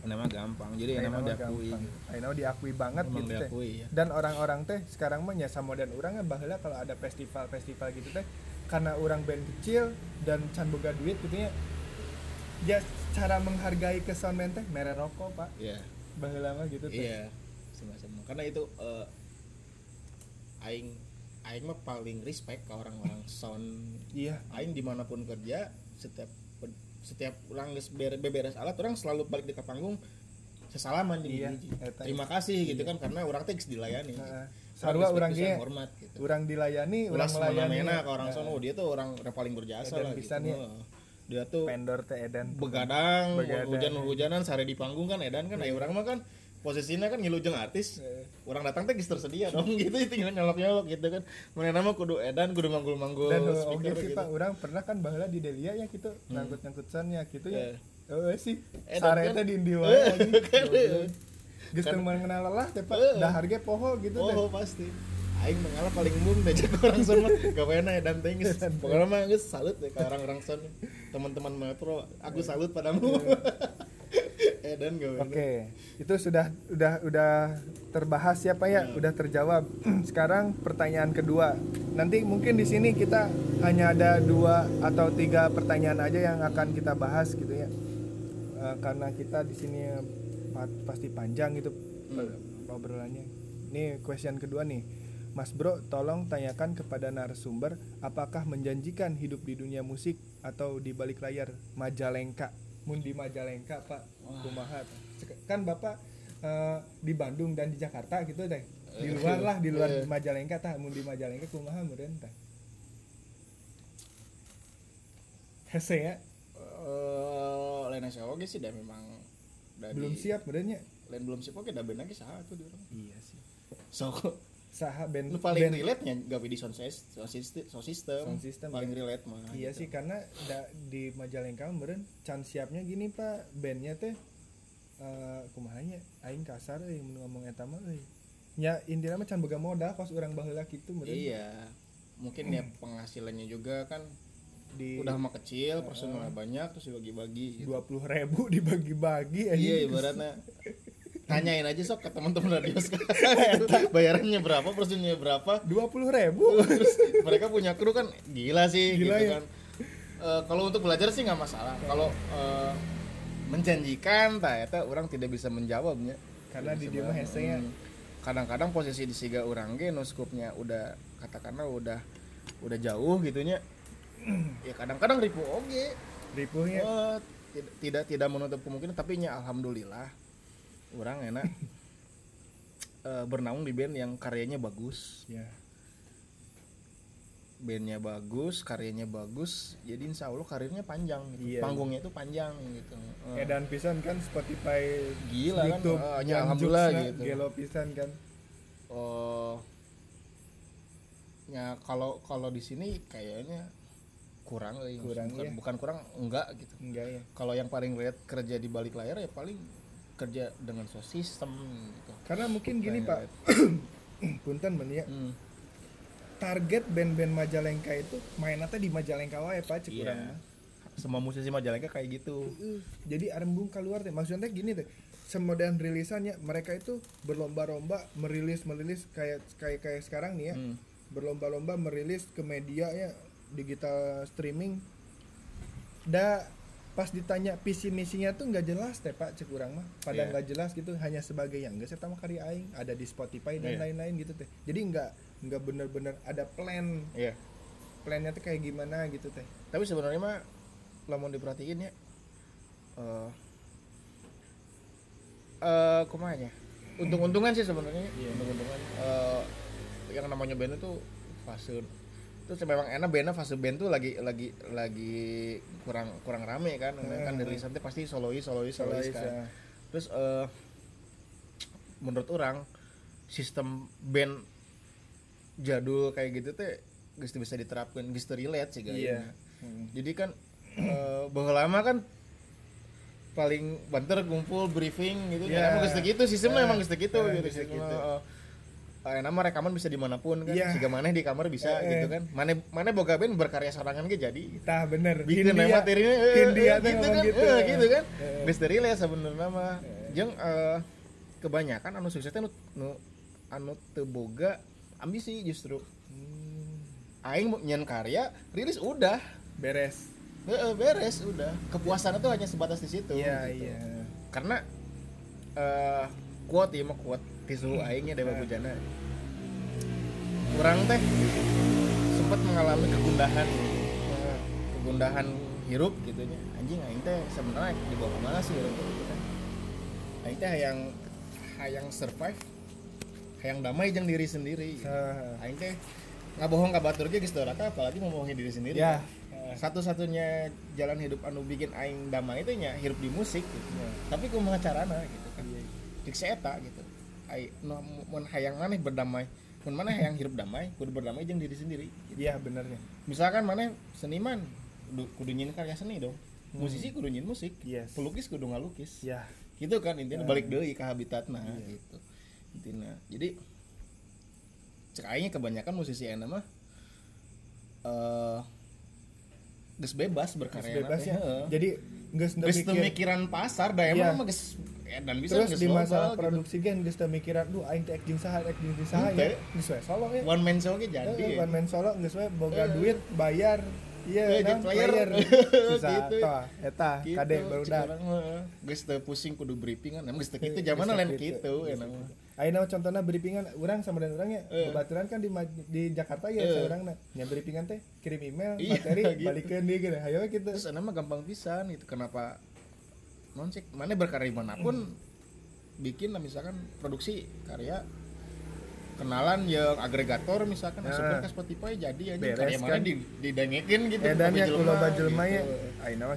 Ini mah gampang. Jadi mah mah diakui. Ayeuna diakui banget Emang gitu teh. diakui ya dan orang-orang teh sekarang mah nyasa modern. Orang kan baheula kalau ada festival-festival gitu teh karena orang band kecil dan can boga duit gitu ya. Ya cara menghargai ke soundman teh mere rokok pak. Iya. Baheula mah gitu teh. Iya, sama-sama. Karena itu eh, aing aing mah paling respect ke orang-orang sound. iya Aing di mana pun kerja, setiap setiap orang beberes alat, orang selalu balik di ke panggung sesalaman di Iya, eta. Terima kasih gitu kan karena orang geus dilayani. Orang Sarua pisan, ge hormat gitu. orang dilayani orang melayani ke orang Heeh. sono, dia tuh orang yang paling berjasa lah gitu. pisan ya. Dia tuh pendor teh edan begadang, Begadang. hujan-hujanan sare di panggung kan edan kan, ayo orang mah kan posisinya kan ngilujeng artis. Heeh. orang datang teh tersedia dong gitu tinggal nyolok-nyolok gitu kan. Mana nama kudu edan kudu manggul-manggul dan oke sih gitu. Pak orang pernah kan baheula di Delia ya gitu. Ngangkut ngangkut soundnya gitu ya. Oh sih. Edan sare kan? di Eh, kan? geus teu mengenal lelah teh pak. Eh. dah harga poho gitu teh. Oh pasti. Aing mengalah paling umum deh orang son mah. Gaweana edan teh geus. Pokoknya mah geus salut deh ke orang-orang son teman-teman Metro aku salut padamu edan gaweana Oke, itu sudah udah udah terbahas ya Pak ya, udah terjawab. Sekarang pertanyaan kedua. Nanti mungkin di sini kita hanya ada dua atau tiga pertanyaan aja yang akan kita bahas gitu ya. Eh, karena kita di sini pa- pasti panjang gitu obrolannya. Nih question kedua nih. Mas Bro, tolong tanyakan kepada narasumber apakah menjanjikan hidup di dunia musik atau di balik layar Majalengka. Mun di Majalengka pak. Kumaha kan bapak eh, di Bandung dan di Jakarta gitu teh. Di luar lah di luar Eh. Majalengka tah. Mun di Majalengka kumaha meureun tah? Hese ya? Eh lain asa oge sih dah memang dah belum siap meureunnya. Lain belum siap oke dah bener lagi satu di orang iya sih. So saha band nu paling band- relate nya gawe di sound system sound system, sound system, paling ya. relate mah Iya gitu. sih karena da, di Majalengka meureun can siapnya gini Pak, bandnya teh eh kumahanya aing kasar euy mun ngomong eta mah euy. Nya intina mah can boga modal kos urang baheula kitu meureun. iya mungkin ya penghasilannya juga kan Di udah mah kecil personalnya banyak terus dibagi-bagi gitu. 20 ribu dibagi-bagi iya ibaratnya tanyain aja sok ke teman-teman radio sekarang. Bayarannya berapa persennya berapa? 20 ribu. terus mereka punya kru kan gila sih Gila gitu ya. kan. Eh, kalau untuk belajar sih nggak masalah. Kalau eh, menjanjikan eta orang tidak bisa menjawabnya Karena di dia mah hese ya. Hmm. kadang-kadang posisi di siga orang ge no skupnya udah katakanlah udah udah jauh gitunya ya. Kadang-kadang ribu oge Ripuhnya. Eh, tidak tidak tidak menutup kemungkinan tapi nya alhamdulillah orang enak eh, bernaung di band yang karyanya bagus ya. bandnya bagus karyanya bagus jadi insya Allah karirnya panjang gitu. Iya. panggungnya itu panjang gitu Eh, Edan pisan kan Spotify Gila kan, YouTube ya yang alhamdulillah gitu. Gelo pisan kan. oh ya kalau kalau di sini kayaknya kurang Kurang, bukan, iya. bukan kurang enggak gitu Enggak ya. kalau yang paling lihat kerja di balik layar ya paling kerja dengan sound system gitu. Karena mungkin gini Pak, punten men ya. Hmm. target band-band Majalengka itu mainnya teh di Majalengka wae Pak cek mah. semua musisi Majalengka kayak gitu. Jadi arembung keluar teh maksudnya gini teh semodan rilisannya mereka itu berlomba-lomba merilis merilis kayak kayak kayak sekarang nih ya. Hmm. berlomba-lomba merilis ke media ya digital streaming. Da pas ditanya visi misinya tuh nggak jelas teh pak cek urang mah pada Iya. nggak jelas gitu hanya sebagai yang eta mah karya aing ada di Spotify dan Iya. lain-lain gitu teh jadi nggak nggak bener-bener ada plan Iya. plannya tuh kayak gimana gitu teh tapi sebenarnya mah lamun diperhatiin ya eh eh kumanya untung-untungan sih sebenarnya Iya. untung-untungan Eh, yang namanya band itu fase itu memang enak bandnya fase band tuh lagi lagi lagi kurang kurang rame kan kan dari santai pasti solois solois solois Solois, kan ya. terus eh menurut orang sistem band jadul kayak gitu teh teu bisa diterapkan teu relate sih guys Iya. Hmm. jadi kan eh bahwa lama kan paling banter kumpul briefing gitu Iya. ya emang geus teu gitu sistemnya Eh, emang gitu gitu geus teu sistemnya, gitu. eh. Eh, nama rekaman bisa di mana pun kan Iya. jika maneh di kamar bisa Eh, eh. gitu kan. Maneh maneh boga band berkarya sorangan ge jadi. Tah bener. Bikin Hindia- materinya eh, Hindia eh, gitu kan. gitu. eh, gitu kan. Eh. geus teu relate sebenarnya mah. Jeung eh, kebanyakan anu sukses teh nu, nu anu teu boga ambisi justru. Hmm, aing mau nyen karya rilis udah. Beres. Heeh, beres udah. Kepuasan itu hanya sebatas di situ iya gitu. iya. Karena eh kuat ya mah kuat tisu aingnya Dewa Nah. Bujana. Kurang teh sempat mengalami kegundahan Nah, kegundahan hirup gitu nya. Anjing aing teh sebenarnya dibawa ke mana sih hirup gitu kan? Aing teh yang hayang survive hayang damai jeung diri sendiri. Ah, aing teh ngabohong ka batur ge geus rata apalagi ngomongin diri sendiri. Ya. Satu-satunya jalan hidup anu bikin aing damai itu nya hirup di musik gitu. Ya. tapi kumaha carana gitu kan? Iya. cik eta gitu ai nu mun hayang maneh berdamai. Mun maneh hayang hirup damai kudu berdamai jeung diri sendiri. Iya benernya. Misalkan maneh seniman kudu, kudu nyin karya seni dong. Musisi kudu nyin musik Yes. pelukis kudu ngalukis. Ya gitu kan intinya balik deui ke habitatna gitu. Intinya jadi cek aingnya kebanyakan musisi enak mah eh geus bebas berkarya bebas ya. Jadi geus mikir mikiran pasar da Iya. emang mah geus dan bisa terus di masalah gitu. produksi kan geus teu mikiran duh aing teh acting saha acting di saha ya. Geus we solo ya. One man show ge jadi. One man solo geus we boga duit bayar. Iya nah, jadi player. Susah, Gitu. toh, eta Gitu, kade baru dah geus teu pusing kudu briefing kan emang geus teu kitu Eh, zaman lain kitu, kitu Ayeuna contohnya briefingan orang sama dan orangnya Eh. bebaturan kan di di Jakarta ya Eh. seorang nya briefingan teh kirim email Iya, materi gitu. balikeun deui gitu hayo gitu terus enak mah gampang pisan gitu kenapa non cek mana berkarya di mana pun bikin lah misalkan produksi karya kenalan yang agregator misalkan Nah. ke Spotify jadi aja Beres, karya mana kan? di didengekin gitu edannya ke kulo jelema, bajelma ya gitu.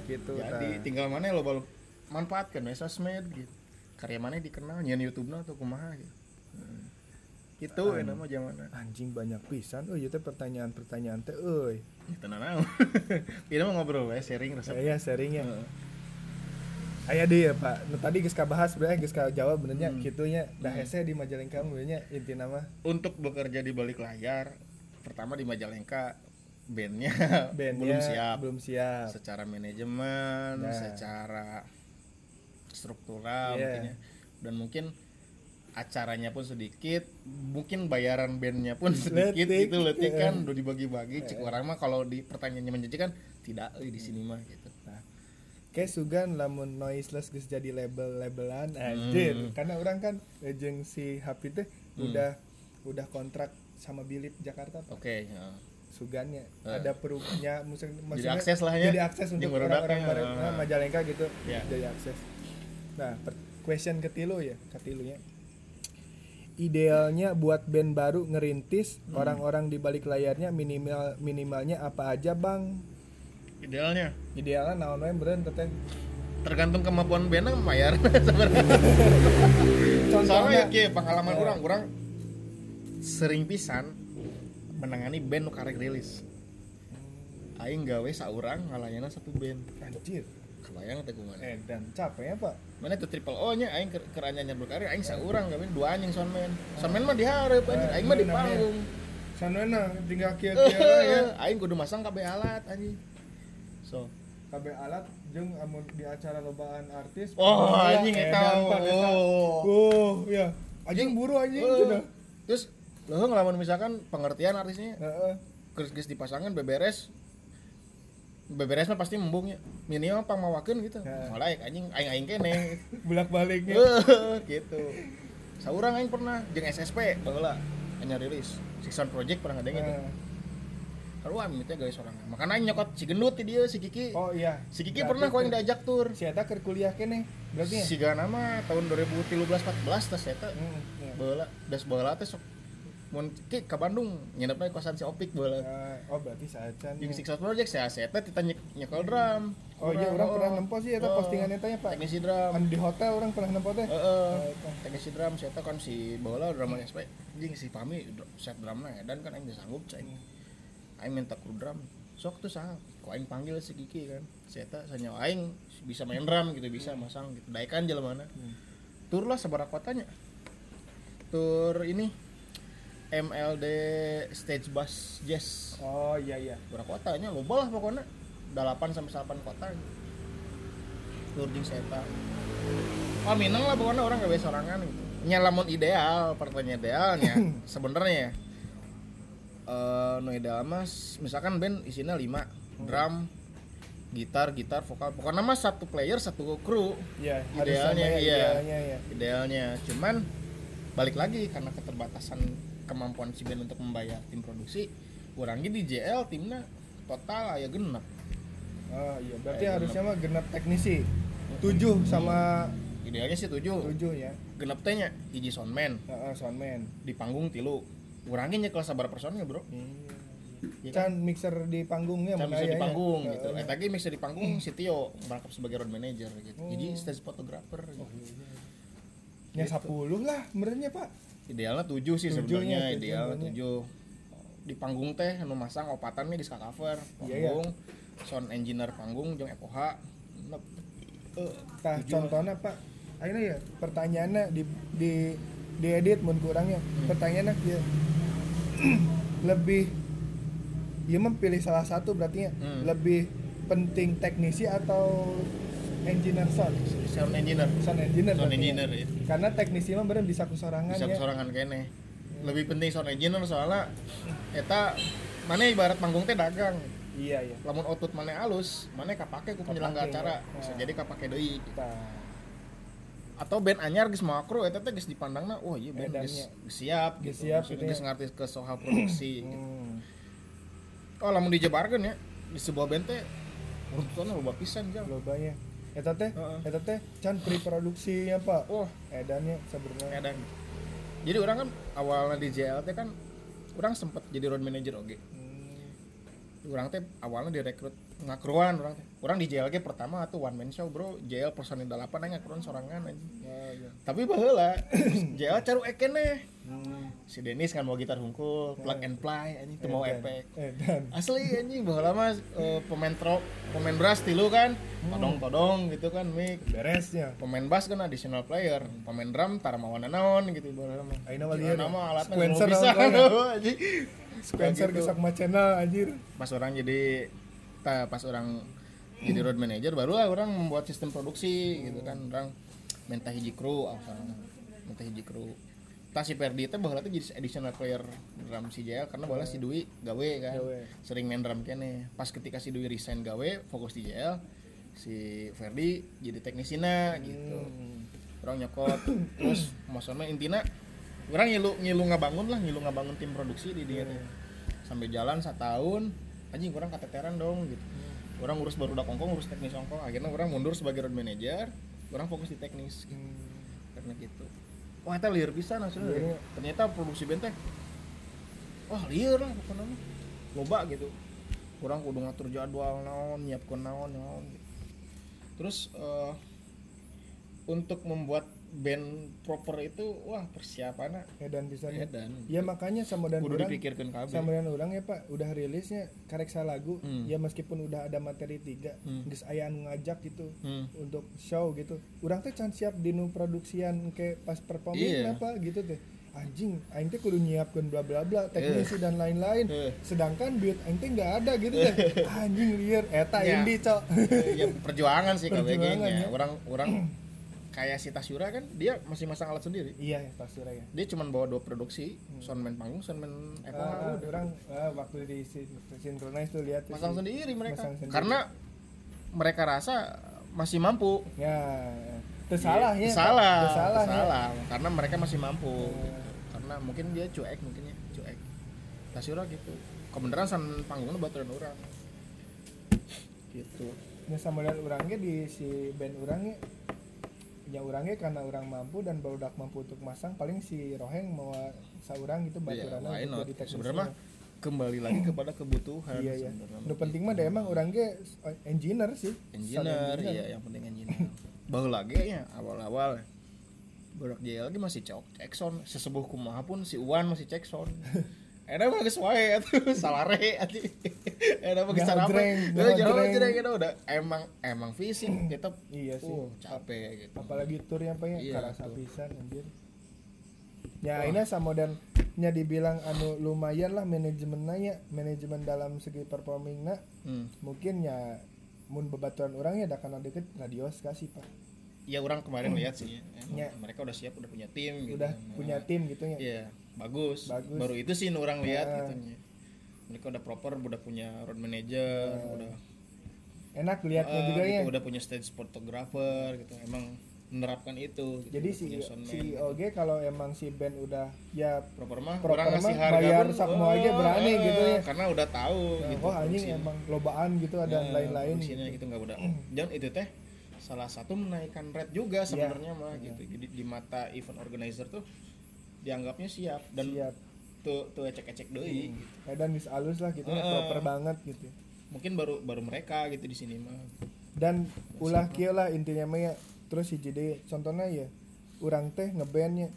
gitu jadi tinggal mana lo manfaatkan ya sosmed gitu karya mana dikenal nyen YouTube atau kumaha gitu itu Ah. enak mah zaman anjing banyak pisan oh itu pertanyaan-pertanyaan teh euy Ya, tenang naon. Ini mau ngobrol ya, sharing resep. saya sharingnya Heeh. aya deh ya pak nu tadi geus kabahas sebenarnya geus jawab benernya Hmm. gitunya dah hese di Majalengka benernya inti nama Untuk bekerja di balik layar, pertama di Majalengka bandnya, bandnya belum siap. belum siap Secara manajemen, Nah. secara struktural Iya. mungkin ya. Dan mungkin acaranya pun sedikit, mungkin bayaran bandnya pun sedikit Letik. gitu letik Iya. kan udah dibagi-bagi. Cik orang mah kalau di pertanyaannya menjanjikan tidak euy di sini mah gitu. kayak sugan lamun noiseless geus jadi label-labelan anjir Hmm. karena orang kan eh, jeung si Happy teh udah udah kontrak sama Bilip Jakarta. Oke, ya. sugannya Eh. ada perutnya maksudnya akses lah ya. jadi akses untuk orang-orang ya. nah, Majalengka gitu Ya. jadi akses nah per- question ketilu ya ketilu ya. Idealnya buat band baru ngerintis Hmm. orang-orang di balik layarnya minimal minimalnya apa aja bang? Idealnya? Idealnya naon wae beren teteh tergantung kemampuan bandnya bayar sebenarnya. Soalnya ya pengalaman orang orang sering pisan menangani band nu karek rilis. Aing gawe saurang ngalayana satu band. Anjir kebayang teh kumaha eh dan capek ya pak mana itu triple O nya aing ker ker anyanya berkarya aing saurang gawe dua anjing soundman soundman mah dihareup anjing. Aing mah di panggung sanana tinggal kia-kia ya. Aing kudu masang kabeh alat anjing. So. Kabeh alat jeung amun di acara lobaan artis oh anjing eta. Oh. Oh ya anjing buru anjing cenah. terus lo ngelamun misalkan pengertian artisnya. Heeh. geus geus dipasangkan beberes beberes mah pasti membung ya. Minimal pangmawakeun gitu. Ya. malah anjing aing aing kene. Bolak-baliknya. Eh, gitu. Saurang aing pernah jeung SSP baheula hanya rilis. Six Sound Project pernah ngadeng itu. Nah, kalau aing teh guys orang. Makanya aing nyokot si gendut dia si Kiki. Oh iya. Si Kiki Berarti pernah kau yang diajak tur. si eta keur kuliah kene berarti ya? Si Gana mah tahun 2013 14 tes eta. Hmm, iya. baheula das baheula teh sok mun Ki ka Bandung nginepna di kosan si Opik baheula Eh, oh berarti saacan Jeung Six Project saya seta kita nyek nyekel drum. oh iya orang pernah nempo sih eta Oh. postingan eta ya pak Teknisi drum. Kan di hotel orang pernah nempo teh Heeh. Oh, eta. Teknisi drum saya kan si bola drummer SP. Jeung si Pami set drumna dan kan aing sanggup cai. Aing minta kru drum. Sok tuh sah. Kok aing panggil si Kiki kan. Eta sanya aing bisa main drum gitu bisa masang gitu. Daikan jelemana. Tur lah seberapa kotanya. Tur ini MLD Stage Bass Jazz. Oh iya iya. Berapa kotanya? Loba lah pokoknya. 8 sampai 8 kota. Lurding Seta. Oh Minang lah pokoknya orang gak bisa sorangan gitu. Nyalamun ideal pertanyaan idealnya sebenarnya eh no ideal mas misalkan band isinya 5 drum gitar gitar vokal. Pokoknya mas satu player satu kru. Iya Idealnya, ya, iya. idealnya ya. Idealnya. Cuman balik lagi karena keterbatasan kemampuan si band untuk membayar tim produksi kurangnya di JL timnya total ya genep oh iya berarti Kayak harusnya mah genap teknisi tujuh sama idealnya sih tujuh tujuh ya genep tehnya hiji soundman Heeh, soundman di panggung tilu kurangin nyekel sabar personnya bro Iya kan? kan mixer di panggungnya Can mana bisa di aya ya? panggung gitu. Heeh. Eh tadi bisa di panggung si Tio merangkap sebagai road manager gitu. Jadi Oh. stage photographer. Gitu. Ya 10 lah sebenarnya Pak. Idealnya tujuh sih sebenarnya idealnya tujuh. Di panggung teh anu masang opatan nih di ska cover Iya, iya. panggung, sound engineer panggung jeung FOH. Eh, Tah contohnya Pak. Akhirnya ya pertanyaannya di di diedit mun kurangnya. Hmm. Pertanyaannya ya lebih ya mah pilih salah satu berarti ya Hmm. lebih penting teknisi atau engineer sound sound engineer. sound engineer Sound ya. engineer ya. karena teknisi mah bener bisa kusorangan Bisa ya sorangan kene. Lebih penting sound engineer soalnya eta mana ibarat panggung teh dagang. iya iya Lamun output mana halus, mana kapake ku penyelenggara acara. ya. Bisa Nah. jadi kapake deui. Tah. atau band anyar geus makro eta teh geus dipandangna oh iya band geus siap gitu. siap gitu geus ya. ngarti ke soal produksi gitu. Hmm. Oh lamun dijebarkeun ya di sebuah band teh runtutanna loba pisan jam. lobanya eta teh Heeh. eta teh can pre-produksinya pak wah edannya sebenarnya. Edan. Jadi orang kan awalnya di JLT kan orang sempat jadi road manager oke? Hmm. orang teh awalnya direkrut ngakruan orang orang di JLG pertama tuh one man show bro. JL personil delapan aja ngakruan sorangan aja Ya, ya. tapi baheula JL caru ekene. Hmm. si Denis kan mau gitar hungkul plug and play anjing teu mau efek asli anjing baheula mah eh, pemain tro pemain brass tilu kan. Todong todong gitu kan mic beresnya. Pemain bass kan additional player. Pemain drum tara mawana naon gitu baheula mah. Mah lieur ya. nama alatnya bisa anjing. Spencer Gitu. gesak macena anjir. Pas orang jadi ta, pas orang jadi road manager barulah orang membuat sistem produksi gitu kan. Orang minta hiji kru asalnya minta hiji kru. Tas si Perdi itu bahwa jadi additional player drum si JL karena bahwa si Dwi gawe kan. Gawe. sering main drum kene. Pas ketika si Dwi resign gawe fokus di JL si Ferdi jadi teknisina gitu. Hmm. orang nyokot. Terus maksudnya intinya orang ngilu ngilu ngabangun lah ngilu ngabangun tim produksi di dia teh. sampai jalan setahun anjing orang keteteran dong gitu. Orang ngurus baru udah kongkong ngurus teknis kongkong. Akhirnya orang mundur sebagai road manager orang fokus di teknis. Hmm. karena gitu. Wah itu liar bisa nah sudah Liar. ternyata produksi teh wah liar lah pokoknya loba gitu. Orang kudu ngatur jadwal naon nyiapkan naon naon gitu. terus eh, untuk membuat band proper itu wah persiapannya edan bisa edan ya makanya sama dan orang dipikirkan kabeh sama dan orang ya pak udah rilisnya kareksa lagu Hmm. ya meskipun udah ada materi tiga Hmm. geus anu ngajak gitu Hmm. untuk show gitu orang teh can siap di nu produksian ke pas performing Iya. apa gitu teh anjing aing teh kudu nyiapkeun bla bla bla teknisi dan lain-lain Eh. sedangkan duit aing teh nggak ada gitu teh anjing liar eta Ya. indie cok ya perjuangan sih nya ya. orang orang kayak si Tasyura kan dia masih masang alat sendiri. Iya pasti ya dia cuma bawa dua produksi soundman panggung soundman Ah, udah. orang ah, waktu di sin- synchronize tuh lihat masang si- sendiri mereka. Masang sendiri. karena mereka rasa masih mampu. Ya tersalah ya. Pak. salah tersalah ya. salah. Karena mereka masih mampu. Hmm. karena mungkin dia cuek mungkin ya cuek. Tasyura gitu. Kebenaran san panggungnya baturan orang. Gitu. Ya sama dan orangnya di si band orangnya ya orangnya karena orang mampu dan barudak mampu untuk masang paling si Roheng mau saurang gitu Iya, baturannya why untuk not? jadi sebenarnya kembali lagi kepada kebutuhan iya ya sebenarnya. nu penting mah deh emang orangnya engineer sih. Engineer iya yang penting engineer. Baru lagi ya awal-awal. Borak JL lagi masih cok sound sesebuh kumaha pun si Uwan masih cek Ada mah geus wae atuh salare atuh. Ada mah geus sarapan. jauh jreng. jreng itu udah emang emang fisik kita Iya sih. uh, capek gitu. apalagi turnya apa ya Iya, karasa tuh. pisan anjir ya ini sama dan nya dibilang anu lumayan lah manajemennya ya manajemen dalam segi performing Hmm. mungkin ya mun bebaturan orang ya karena deket radios kasih pak Ya orang kemarin lihat sih emang Ya. mereka udah siap udah punya tim gitu. udah Nah, punya tim gitu ya Iya, bagus. Bagus. Baru itu sih orang lihat gitu nya. Mereka udah proper, udah punya road manager, Ya. udah enak lihatnya eh, juga gitu, ya udah punya stage photographer gitu. Emang menerapkan itu. Gitu. jadi si si gitu. OG kalau emang si band udah ya proper mah proper orang ngasih harga bayar pun, sakmo aja oh, berani eh, gitu ya. karena udah tahu gitu oh anjing emang lobaan gitu ada Ya, lain-lain gitu. gitu nggak udah dan itu teh salah satu menaikkan rate juga sebenarnya mah gitu jadi di mata event organizer tuh dianggapnya siap dan siap. tuh tuh ecek-ecek deui gitu. Eh, dan wis alus lah gitu ya, Heeh. proper banget gitu. Mungkin baru baru mereka gitu di sini mah. Dan ulah kia lah intinya mah ya. Terus si jadi contohnya ya orang teh ngebandnya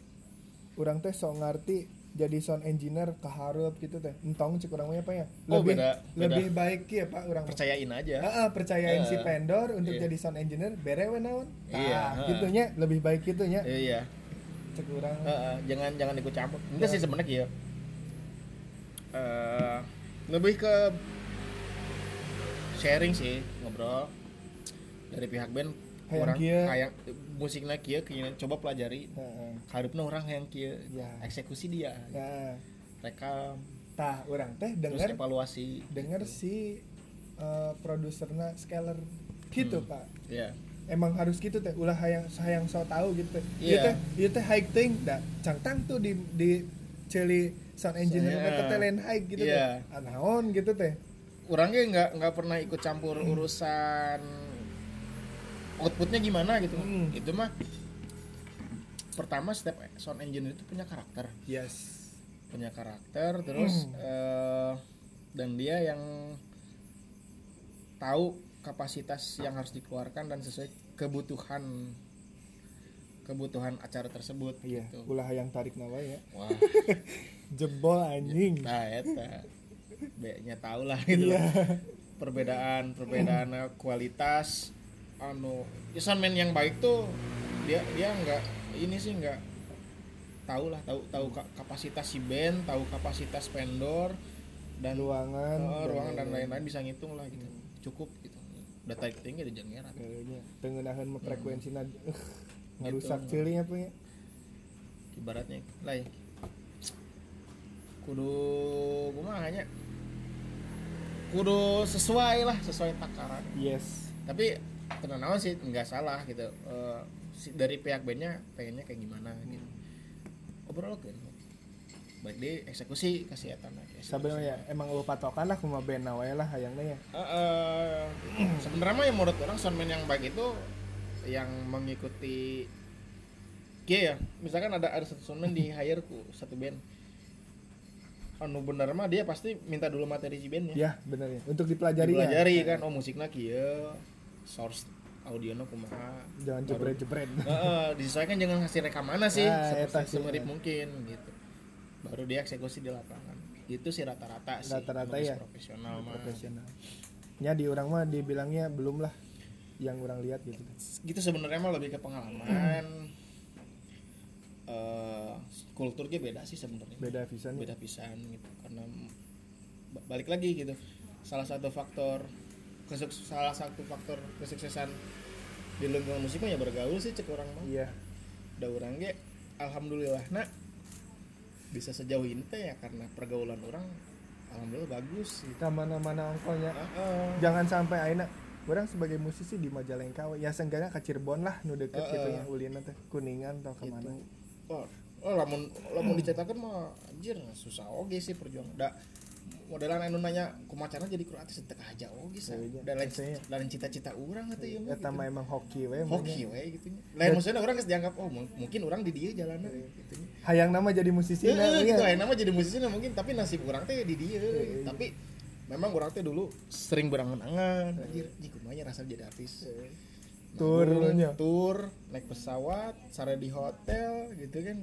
orang teh sok ngerti jadi sound engineer keharup gitu teh. Entong cek orang mah apa ya. Oh, lebih beda- beda. lebih baik ya pak orang percayain aja. Ah, ah, percayain si Eh, vendor untuk iya. jadi sound engineer bere we naon? Iya, nah heeh. gitunya lebih baik gitunya. Iya cek orang Heeh, jangan jangan ikut campur. Enggak sih sebenarnya ya Eh, lebih ke sharing sih ngobrol. Dari pihak band Hayang orang kayak musiknya kia kayaknya coba pelajari. Heeh. harupnya orang yang kia. Ya. eksekusi dia. Ya. Rekam. Tah orang teh denger evaluasi. denger si uh, produserna Scaler gitu pak. Ya emang harus gitu teh. Ulah hayang hayang so tahu gitu teh. Iya. Ieu teh high thing dah cangtang tuh di di celi sound engineer Iya. mereka teh lain high gitu Iya. teh Ah, naon gitu teh. Orangnya nggak nggak pernah ikut campur urusan outputnya gimana gitu. Hmm. itu mah pertama step sound engineer itu punya karakter. Yes. Punya karakter terus eh, dan dia yang tahu kapasitas yang harus dikeluarkan dan sesuai kebutuhan kebutuhan acara tersebut iya gitu. ulah yang tarik nawa ya. Wah. Jebol anjing. Nah eta. B-nya tahu lah gitu. Iya. Perbedaan perbedaan kualitas anu ya soundman yang baik tuh dia dia nggak ini sih nggak tahu lah tahu tahu ka- kapasitas si band tahu kapasitas vendor dan ruangan Oh, ruangan dan lain-lain. bisa ngitung lah gitu. Cukup gitu udah tarik tinggi di jengeran Kayaknya tengenahan mah frekuensi Hmm. ngarusak Gitu. ceuling apa ya? Ibaratnya ya. kudu kumaha hanya kudu sesuai lah sesuai takaran. Yes. Tapi tenang naon sih nggak salah gitu. Si- dari pihak bandnya pengennya kayak gimana gitu. Obrol kan baik di eksekusi kasih etan sebenarnya emang lu patokan lah kuma band lah hayangna ya. Eh, sebenarnya mah yang menurut orang soundman yang baik itu yang mengikuti Iya ya, misalkan ada ada satu soundman di hire ku satu band. Anu bener mah dia pasti minta dulu materi si bandnya. ya bener ya untuk dipelajari ya Dipelajari kan, oh musiknya kieu, source audionya kumaha. jangan jebret jebret Heeh, disesuaikan dengan hasil rekamannya sih, Ah, sih, semirip ya. mungkin gitu. Baru dia eksekusi di lapangan. Itu sih rata-rata sih. Rata-rata ya. Profesional mah. profesional ya di orang mah dibilangnya belum lah yang orang lihat gitu. Gitu sebenarnya mah lebih ke pengalaman. Eh kulturnya beda sih sebenarnya. Beda pisan ya. beda pisan gitu karena ba- balik lagi gitu. Salah satu faktor salah satu faktor kesuksesan di lingkungan musik mah ya bergaul sih cek orang mah. Iya. Da orang ge alhamdulillah nak. Bisa sejauh ini teh ya karena pergaulan orang alhamdulillah bagus gitu. kita mana-mana ongkolnya Heeh. jangan sampai aina orang sebagai musisi di Majalengka ya seenggaknya ke Cirebon lah nu deket Heeh. gitu ya ulina teh kuningan atau gitu. ke mana Oh, oh lamun lamun diceritakan mah anjir susah oge sih perjuangan. Da modelan anu nanya kumacana jadi kru artis teu aja oge sih. Iya, Dan lain dan cita-cita orang atuh ieu mah. eta mah emang hoki we Hoki we gitu nya. Lain maksudnya orang geus dianggap oh mung- mungkin orang di dieu jalanna gitu nya. hayang nama jadi musisi nah, iya. gitu ayeuna mah jadi musisi mungkin tapi nasib orang teh di dieu. Tapi memang orang teh dulu sering berangan-angan anjir anjir kumaha rasa jadi artis. Tur tur naik pesawat sare di hotel gitu kan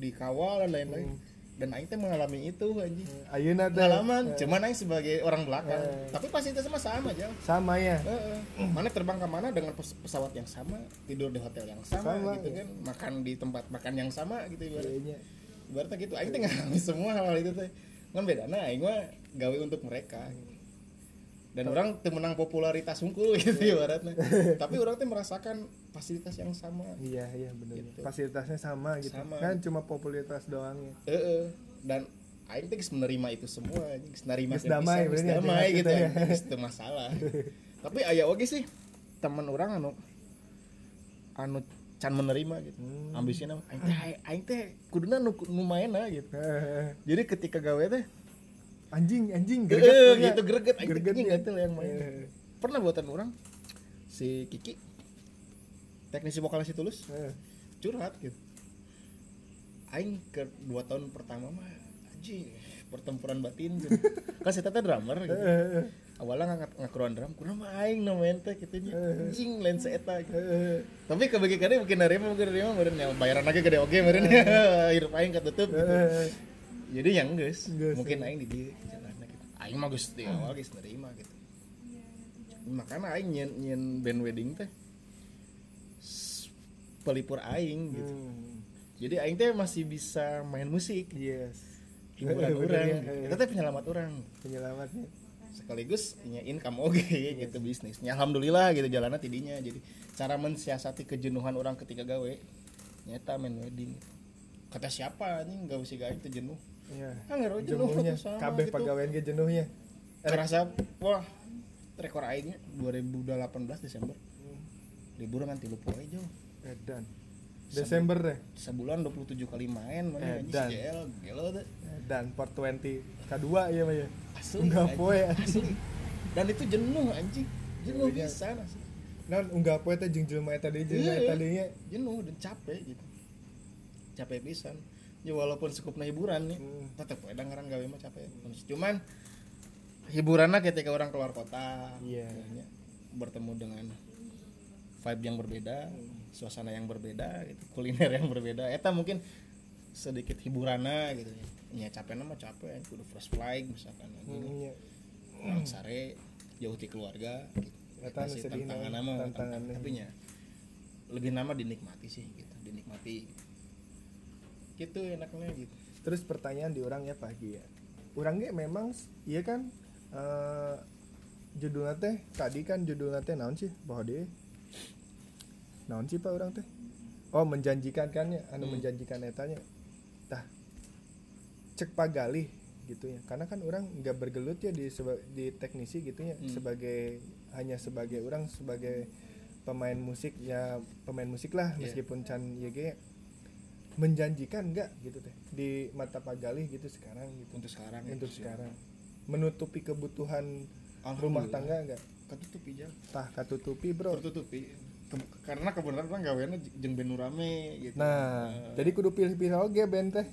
dikawal dan lain-lain dan aing teh mengalami itu anjing. Ayeuna teh. Pengalaman. Cuman aing sebagai orang belakang Eh. tapi pasti itu sama sama aja. Sama ya. Heeh. mana terbang ke mana dengan pes- pesawat yang sama tidur di hotel yang sama, Sama, gitu ya. kan. Makan di tempat makan yang sama gitu ibarat. Kayaknya ibaratnya gitu. Aing teh ngalami semua hal itu teh. Kan beda nah aing mah gawe untuk mereka dan orang teu menang popularitas unggul gitu ibaratnya. Tapi orang teh merasakan fasilitas yang sama. Iya iya bener. Gitu. fasilitasnya sama gitu. Sama. kan cuma popularitas doang ya. Heeh. dan aing geus menerima itu semua geus narima Geus damai, geus ya, damai hati gitu teh. ya. Geus teu masalah. Tapi aya oge sih teman orang anu anu can menerima gitu. Hmm. ambisinya aing teh aing teh kuduna nu nu maena gitu. Jadi ketika gawe teh anjing anjing greget greget gitu greget teh Greget anjing ya. gatel yang main Eh, pernah buatan orang si Kiki teknisi vokalis si tulus eh. curhat gitu aing ke dua tahun pertama mah anjing pertempuran batin gitu. kan si teh drummer gitu. Eh, awalnya nggak ngakruan drum kurang mah aing no teh gitu anjing lain seeta gitu. tapi kebagi kadang mungkin nerima mungkin nerima meureun ya bayaran lagi gede oge meureun ya hirup aing katutup gitu. Jadi yang Geus, mungkin aing di jalanna gitu. Aing mah geus di awal geus nerima gitu. Makanya aing nyen nyen band wedding teh pelipur aing gitu. Hmm, jadi aing teh masih bisa main musik. Yes. Hiburan orang ya, eh. itu teh penyelamat orang penyelamatnya sekaligus punya income oke gitu bisnisnya. Alhamdulillah gitu jalannya tidinya. Jadi cara mensiasati kejenuhan orang ketika gawe nyata main wedding. Kata siapa anjing? Gak usah gawe teh jenuh iya. Nggak jenuh kabeh pegawaian ge jenuhnya. Kerasa wah rekor aingnya 2018 Desember. Libur kan tilu poe jauh edan. Desember deh. sebulan 27 kali main mana anjing Edan. Gelo teh dan 420 kedua ya mah ya asli Enggak poe, asli. Dan itu jenuh anjing. Jenuh Iya. bisa asli non unggah poe teh jeung jelema eta deui jeung Iya, eta iya. deui. Jenuh dan capek gitu. Capek pisan ya walaupun sekupna hiburan nih Hmm. tetep we ngarang gawe mah capek cuman hiburannya ketika orang keluar kota Iya. ya, bertemu dengan vibe yang berbeda suasana yang berbeda gitu kuliner yang berbeda eta mungkin sedikit hiburannya gitu ya ya capeknya mah capek kudu fresh flight misalkan gini Hmm, nya. orang sare jauh di keluarga gitu. Eta Masih tantangan mah tantanganna. tapi nya lebih nama dinikmati sih gitu dinikmati gitu enaknya gitu Terus pertanyaan di orang ya pagi ya. Orang ge memang iya kan eh judulnya teh tadi kan judulnya teh naon sih? Bahwa dia naon sih Pak orang teh? Oh, menjanjikan kan ya, anu Hmm. menjanjikan etanya. Tah. Cek pagalih gitu ya. Karena kan orang nggak bergelut ya di seba- di teknisi gitu ya Hmm. sebagai hanya sebagai orang sebagai pemain musik ya pemain musik lah Iya. meskipun can ya ge menjanjikan enggak gitu teh? Di mata Pak Galih gitu sekarang gitu. Untuk sekarang untuk itu sih. sekarang. Menutupi kebutuhan rumah tangga enggak ketutup aja tah katutupi bro. Tertutupi. Ke- karena kebenaran orang gaweannya jeung band nu rame gitu. Nah Eh, jadi kudu pilih-pilih oge band teh.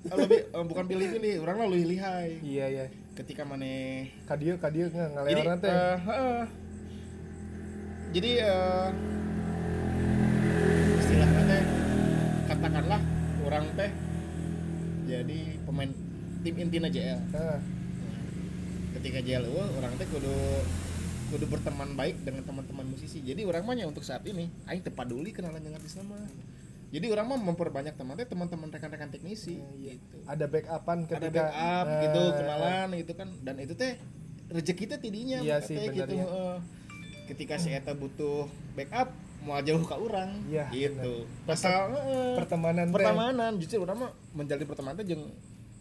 Eh, lebih eh, bukan pilih-pilih orang lalu lihai iya ya ketika mana kadieu kadieu nggak jadi ngaleoran teh. eh, heeh. jadi eh, istilahnya teh katakanlah orang teh jadi pemain tim intina JL Nah, ketika JL eueuh, orang teh kudu kudu berteman baik dengan teman-teman musisi. Jadi orang mah untuk saat ini aing teu paduli kenalan dengan artis nama. Jadi orang mah memperbanyak teman teh teman-teman rekan-rekan teknisi iya. gitu. Ada backupan ketika ada backup Nah, gitu kenalan gitu kan. Dan itu teh rezeki teh tidinya Iya sih, gitu ya. ketika si eta butuh backup mau jauh ke orang. Iya, gitu. bener. asal heeh. pertemanan teh. pertemanan. Justru orang mah menjalin pertemanan teh jeung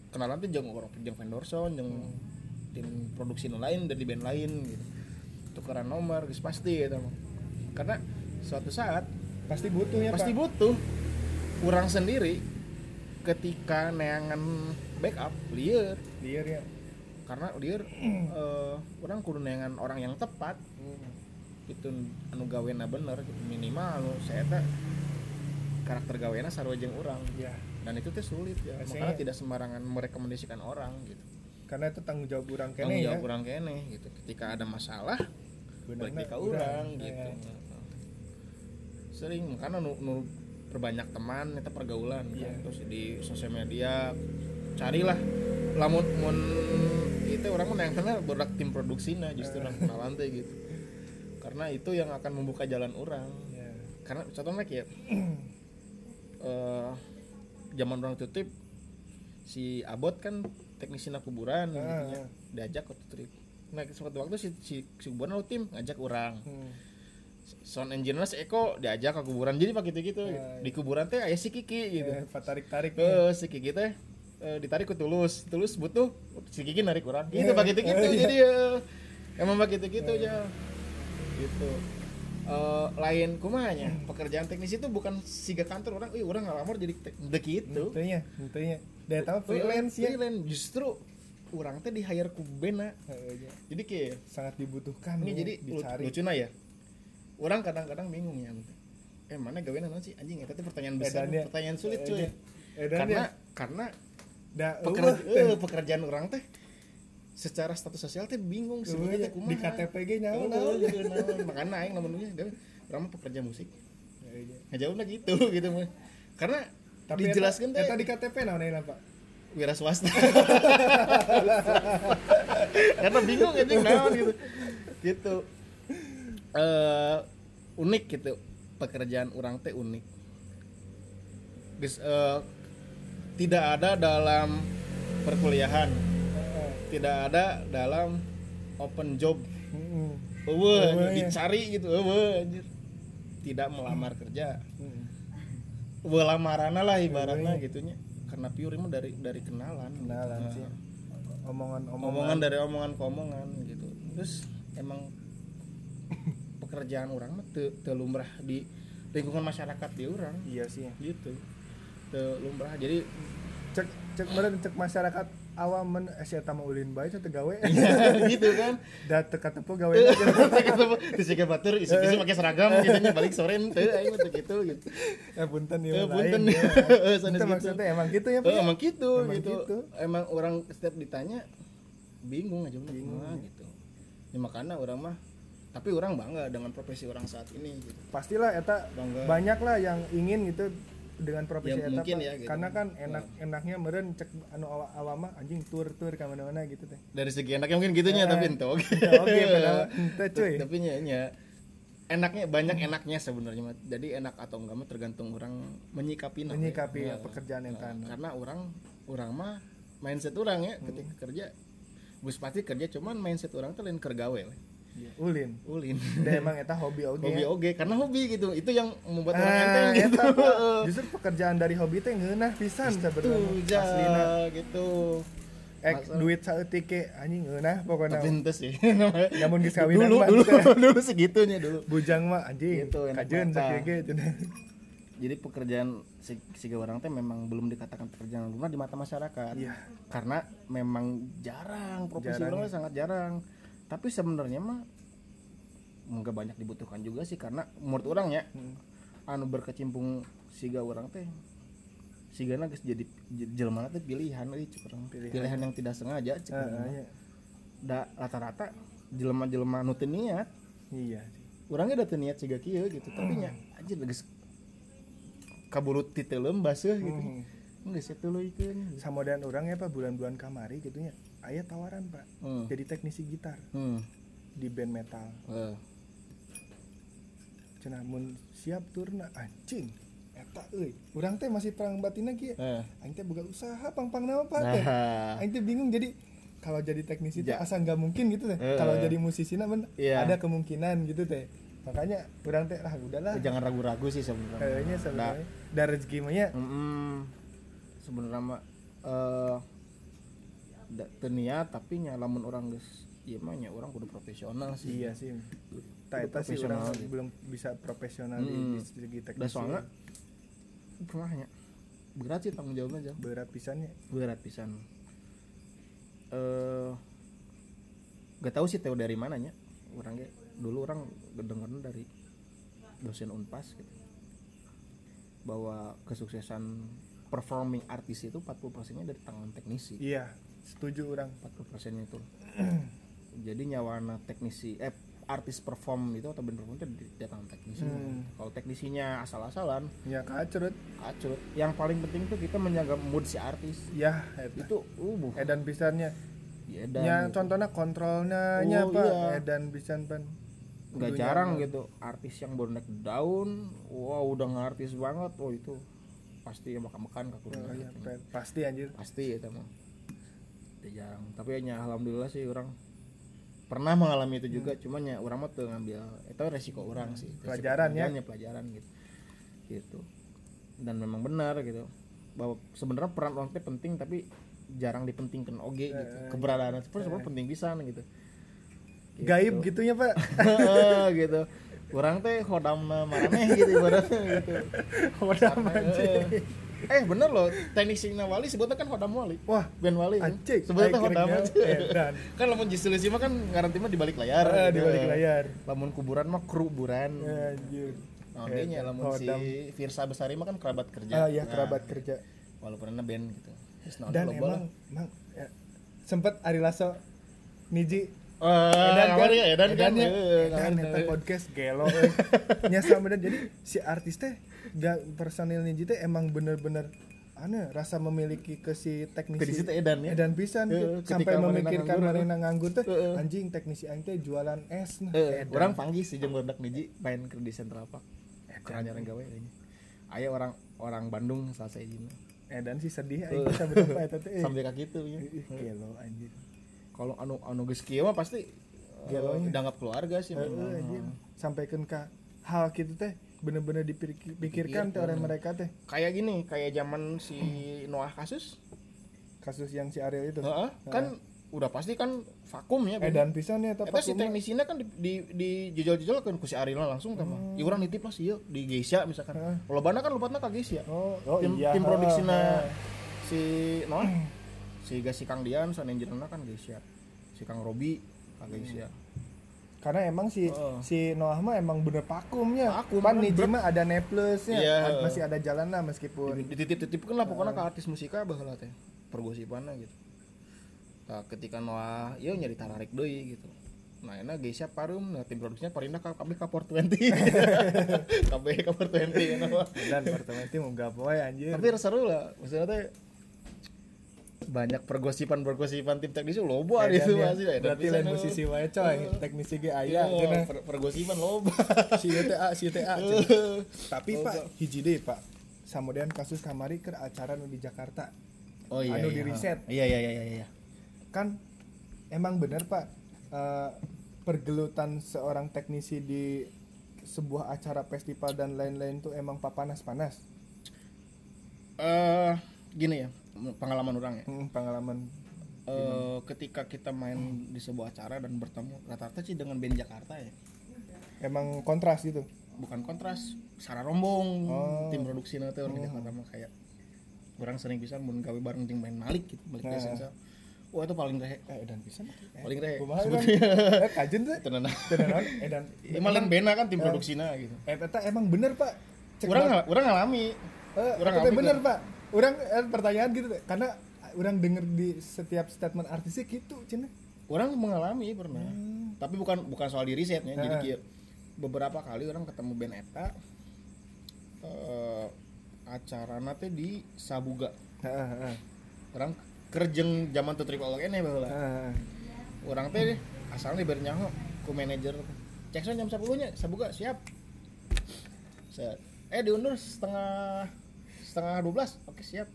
kenalan teh jeung orang jeung vendor sound jeung Hmm. tim produksi nu lain dan di band lain gitu. Tukeran nomor geus pasti gitu mah. Karena suatu saat pasti butuh ya pasti Pak butuh orang sendiri ketika neangan backup liar. Liar ya. Karena liar eh, orang kudu neangan orang yang tepat. Hmm. Itu anu gawena bener gitu. minimal anu saya teh karakter gawena jeung orang ya dan itu tuh sulit ya. Biasanya- makanya tidak sembarangan merekomendasikan orang gitu. Karena itu tanggung jawab orang tanggung kene ya. jawab orang kene gitu. Ketika ada masalah balik orang urang, gitu. Ya. sering karena nu, nu perbanyak teman itu pergaulan kan. Iya. terus di sosial media carilah. Lamun mun itu orang mah yang kenal berak tim produksi nah justru orang kenalan teh gitu karena itu yang akan membuka jalan orang. Ya. karena contohnya kayak eh zaman orang tutup si Abot kan teknisi na kuburan Ah, gitu nya. ah. diajak waktu trip. Nah suatu waktu si si, si kuburan lo tim ngajak orang. Hmm. sound engineer si Eko diajak ke kuburan. Jadi pak gitu. Gitu. Ah, di kuburan teh aya si Kiki gitu. Eh, tarik tarik Eh, si Kiki teh eh, ditarik ke tulus. Tulus butuh si Kiki narik orang. Gitu Eh, pak gitu gitu. eh, iya. jadi eh, emang pak gitu gitu aja gitu Eh, lain kumanya pekerjaan teknis itu bukan siga kantor orang, ih orang ngalamar jadi dek gitu. Tentunya, tentunya. Dia tahu freelance ya. Freelance justru orang teh di hire ku bena. Iya. Jadi kayak Sangat dibutuhkan. ini ya, jadi dicari. lucuna ya. Orang kadang-kadang bingung ya. Eh mana gawean naon sih anjing eta teh pertanyaan besar, pertanyaan sulit cuy. Karena ya. karena Da, pekerja, eh, pekerjaan orang teh secara status sosial teh bingung sebenarnya ya. kumaha. di KTP ge nyawa naon. Makanya aing namanya dia orang mah pekerja musik. Eh, iya. ngejawabnya gitu gitu mah karena Tapi dijelaskan teh di KTP naon enak, Pak? wira swasta karena bingung aja naon gitu gitu eh unik gitu pekerjaan orang teh unik Dis- eh, tidak ada dalam perkuliahan. Tidak ada dalam open job. Eueuh, ya. dicari gitu eueuh anjir. Tidak melamar kerja. Eueuh lamarana lah ibaratnya gitunya. Karena pure mah dari dari kenalan. Kenalan Nah, sih. Omongan omongan. Dari omongan ke omongan gitu. Terus emang pekerjaan orang mah teu lumrah di lingkungan masyarakat di orang. Iya sih. gitu. Lumrah jadi cek cek cek masyarakat awam men eh, sia eta mah ulin bae teh gawe gitu kan da teu katempo gawe aja terus juga batur isi isi pakai seragam gitu nya balik sore teu aing mah teu gitu gitu ya punten Eh, ya punten. ya. Eh, Itu gitu. maksudnya emang gitu ya Pak, ya? emang gitu Emang gitu. gitu. Emang orang setiap ditanya bingung aja bingung gitu. Ya makanya orang mah tapi orang bangga dengan profesi orang saat ini gitu. pastilah eta Bangga. banyak lah yang ingin gitu dengan profesi Ya, mungkin ya, gitu. karena kan enak enaknya meren cek anu awa- awam mah anjing tur tur ka mana-mana gitu teh Dari segi enaknya mungkin gitunya Eh, tapi ente oke. ya, oke, ente, cuy. Tapi nya nya enaknya banyak enaknya sebenarnya. Jadi enak atau enggak mah tergantung orang menyikapi menyikapi Ya. pekerjaan yang Nah, kan karena orang orang mah mindset orang ya ketika kerja bus pasti kerja cuman mindset orang tuh lain kergawe Iya, ulin. Ulin. Dan emang eta hobi oge. Hobi oge karena hobi gitu. Itu yang membuat orang Ah, enteng gitu. justru pekerjaan dari hobi teh ngeunah pisan. Sebenarnya aslina gitu. Ek Masa- duit saeutik ke anjing ngeunah pokoknya. Tapi sih Namun geus kawinan dulu dulu dulu segitunya dulu. Bujang mah anjing. Gitu, kajeun sakege cenah. jadi pekerjaan si, si orang teh memang belum dikatakan pekerjaan lunak di mata masyarakat. Iya. karena memang jarang profesi Jarang orang ya. sangat jarang tapi sebenarnya mah nggak banyak dibutuhkan juga sih karena menurut orang ya Hmm. anu berkecimpung siga orang teh sigana geus jadi j- jelema teh pilihan euy. Pilihan. pilihan. yang tidak sengaja cek mah. iya. da rata-rata jelema-jelema nu teu niat iya urangnya udah teu niat siga kieu gitu tapi nya anjir geus kaburu titeulem baseuh gitu Hmm. geus tuluy ikeun samodan orang ya pak bulan-bulan kamari gitunya aya tawaran pak hmm. jadi teknisi gitar hmm. di band metal Eh. cenah mun siap turna anjing eta euy urang teh masih perang batina kieu Eh. aing teh boga usaha pang-pang nama pak teh Nah, aing teh bingung jadi kalau jadi teknisi teh Ja. asa nggak mungkin gitu teh Eh. kalau jadi musisi nah Iya. ada kemungkinan gitu teh makanya urang teh ah udahlah jangan ragu-ragu sih sebenarnya. kayaknya sebenarnya dari rezeki mah nya Mm-mm. sebenarnya mah eh da- teu niat tapi nya lamun orang geus ieu mah nya orang kudu profesional sih. iya sih. Tak eta sih urang gitu. belum bisa profesional di, Hmm. di segi teknisi. Da soalnya pernah nya? Berat sih tanggung jawabnya jauh berat pisannya berat pisan. Eh gak tahu sih tahu dari mananya orang ge dulu orang dengarnya dari dosen unpas gitu. Bahwa kesuksesan performing artis itu 40 persennya dari tangan teknisi. Iya setuju orang. 40 persennya itu. Jadi nyawana teknisi eh artis perform itu atau band perform itu tangan teknisi. Hmm. kalau teknisinya asal-asalan ya kacrut. acut yang paling penting tuh kita menjaga mood si artis. Ya itu uh. Edan pisannya. Ya dan nya gitu. contohnya kontrolnya nya Oh, pak. iya. edan pisan pan nggak jarang gitu artis yang baru naik daun wow udah ngartis banget. Oh itu pasti ya makan makan kaku. Oh, iya, pasti anjir. Pasti ya teman itu jarang. Tapi ya alhamdulillah sih orang pernah mengalami itu juga. Cuman ya orang mah tuh ngambil itu resiko orang sih. Resiko Pelajaran ya. pelajaran gitu. Gitu. Dan memang benar gitu. Bahwa sebenarnya peran orang teh penting tapi jarang dipentingkan. Oge gitu. Eh, keberadaan itu sebenarnya penting bisa gitu. Gaib gitunya pak. Gitu. Orang teh hodam maraneh gitu ibaratnya gitu. Hodam anjing. Eh, bener loh. Teknik Sina Wali sebutnya kan hodam wali. Wah Ben Wali kan? anjing. Sebutnya Aing hodam aja edan kan lamun jisilisi mah kan ngaranti mah di balik layar. Ah, di gitu. balik layar. Lamun kuburan mah kruburan anjir nah dia lamun si. Firsa Besari mah kan kerabat kerja. Ah ya Nah, kerabat kerja. walaupun ana band gitu. Dan loba lah. emang emang ya, sempet Ari Lasso Niji. Eh, kamar ya edan kan? Ya Eh, edan kamar. eta podcast gelo euy. nya sama dan jadi si artis teh gak personil Niji teh emang bener-bener ane rasa memiliki ke si teknisi teh edan ya? edan pisan tuh. sampai memikirkan mana nganggur teh Heeh. anjing teknisi aing teh jualan es nah Eh, orang panggil sih jeung budak niji main ke di Central Park. Kurang jarang gawe ini. Aya orang orang Bandung saya ini. edan sih sedih aing bisa berapa eta teh eh. Sampai kaki itu ya. Gelo anjir Kalau anu anu geus kieu mah pasti Gelonya. uh, dianggap keluarga sih memang. sampaikan ke hal gitu teh bener-bener dipikirkan teh oleh mereka teh Kayak gini, kayak zaman si Noah kasus. kasus yang si Ariel itu Heeh, kan udah pasti kan vakum ya. Ben. edan pisan ya tepat si teknisinya kan di di, di jejol-jejol kan ku si Arila langsung teh mah. Ya urang nitip lah sih di Geisha misalkan. Heeh. Kalau bana kan lupatna ka Geisha. oh, oh tim iya tim produksinya heeh. si si non si si Kang Dian sound engineer kan Geisha si Kang Robi Kang Geisha karena emang si Oh. si Noah mah emang bener pakumnya. Vakum, pan kan, berat. mah ada neplusnya Iya. ad- masih ada jalan lah meskipun dititip-titipkan lah pokoknya ke artis musika baheula teh. Pergosipanna gitu. Nah, ketika Noah ieu nyari tararik deui gitu. Nah enak Geisha parum nah tim produksinya parindah ka kabeh ka 420 kabeh ka 420 enak mah. dan pertama itu mau gapoy anjir. Tapi seru lah maksudnya teh banyak pergosipan pergosipan tim teknis loba situ ya. masih edan berarti lain musisi wae coy. Teknisi ge aya Iya, cenah. per- pergosipan loba. Si UTA si UTA cenah. tapi pak hiji deui pak. Samudian kasus kamari ke acara nu di Jakarta. Oh iya Anu iya. di riset. iya iya iya iya. Kan emang bener pak eh, pergelutan seorang teknisi di sebuah acara festival dan lain-lain tuh emang panas-panas eh gini ya pengalaman orang ya? Hmm, pengalaman. Eh, ketika kita main di sebuah acara dan bertemu rata-rata sih dengan band Jakarta ya. Emang kontras gitu? Bukan kontras secara rombong Oh. tim produksi nanti orang Jakarta mah kayak orang sering bisa mun gawe bareng jeung main Malik gitu Malik Nah. Esensial wah itu paling rehe eh edan pisan paling rehe sebetulnya eh kajen tuh tenan. Tenan edan. Emang lain bena kan tim produksinya gitu. Eh eta emang bener pak. Cek orang orang ngalami. Eh, orang ngalami bener pak orang eh, pertanyaan gitu karena orang denger di setiap statement artisnya gitu cina. Orang mengalami pernah. Tapi bukan bukan soal di risetnya jadi Heeh. kieu beberapa kali orang ketemu band eta eh acara teh di Sabuga. Heeh. orang kerjeng zaman tuh triple ini baheula. Heeh. orang teh asalnya diberi nyaho ku manajer. Cek jam 10 nya Sabuga siap. Saya eh diundur setengah setengah 12 oke siap.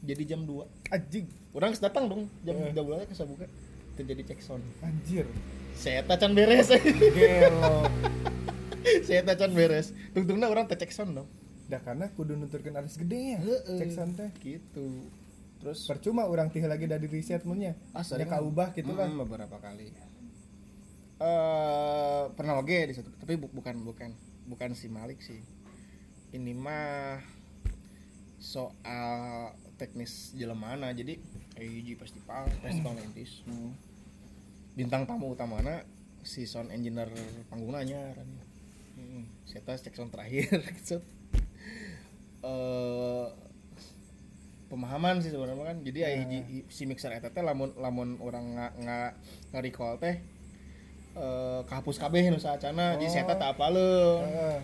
Jadi jam 2 anjing. Orang datang dong. Jam Eh. 12 ke Sabuga terjadi cek sound anjir. Saya tacan beres. Gelo saya tacan beres. Tungtungna orang teh cek sound dong. Dah karena kudu nuturkeun artis gede ya cek sound teh. Gitu. Terus? Percuma orang tih lagi dari riset munnya. Ah ya kaubah gitu lah Mm, beberapa kali. Eh pernah oke di situ tapi bu- bukan bukan bukan si Malik sih. Ini mah soal teknis jelemana jadi hiji festival festival lentis Hmm. bintang tamu utamana si sound engineer panggungannya Hmm. saya tes cek sound terakhir gitu. eh pemahaman sih sebenarnya kan jadi hiji- si mixer eta teh lamun lamun orang nggak nggak nge-recall teh eh kahapus kabeh nu saacana jadi saya teh tak apaleun Heeh.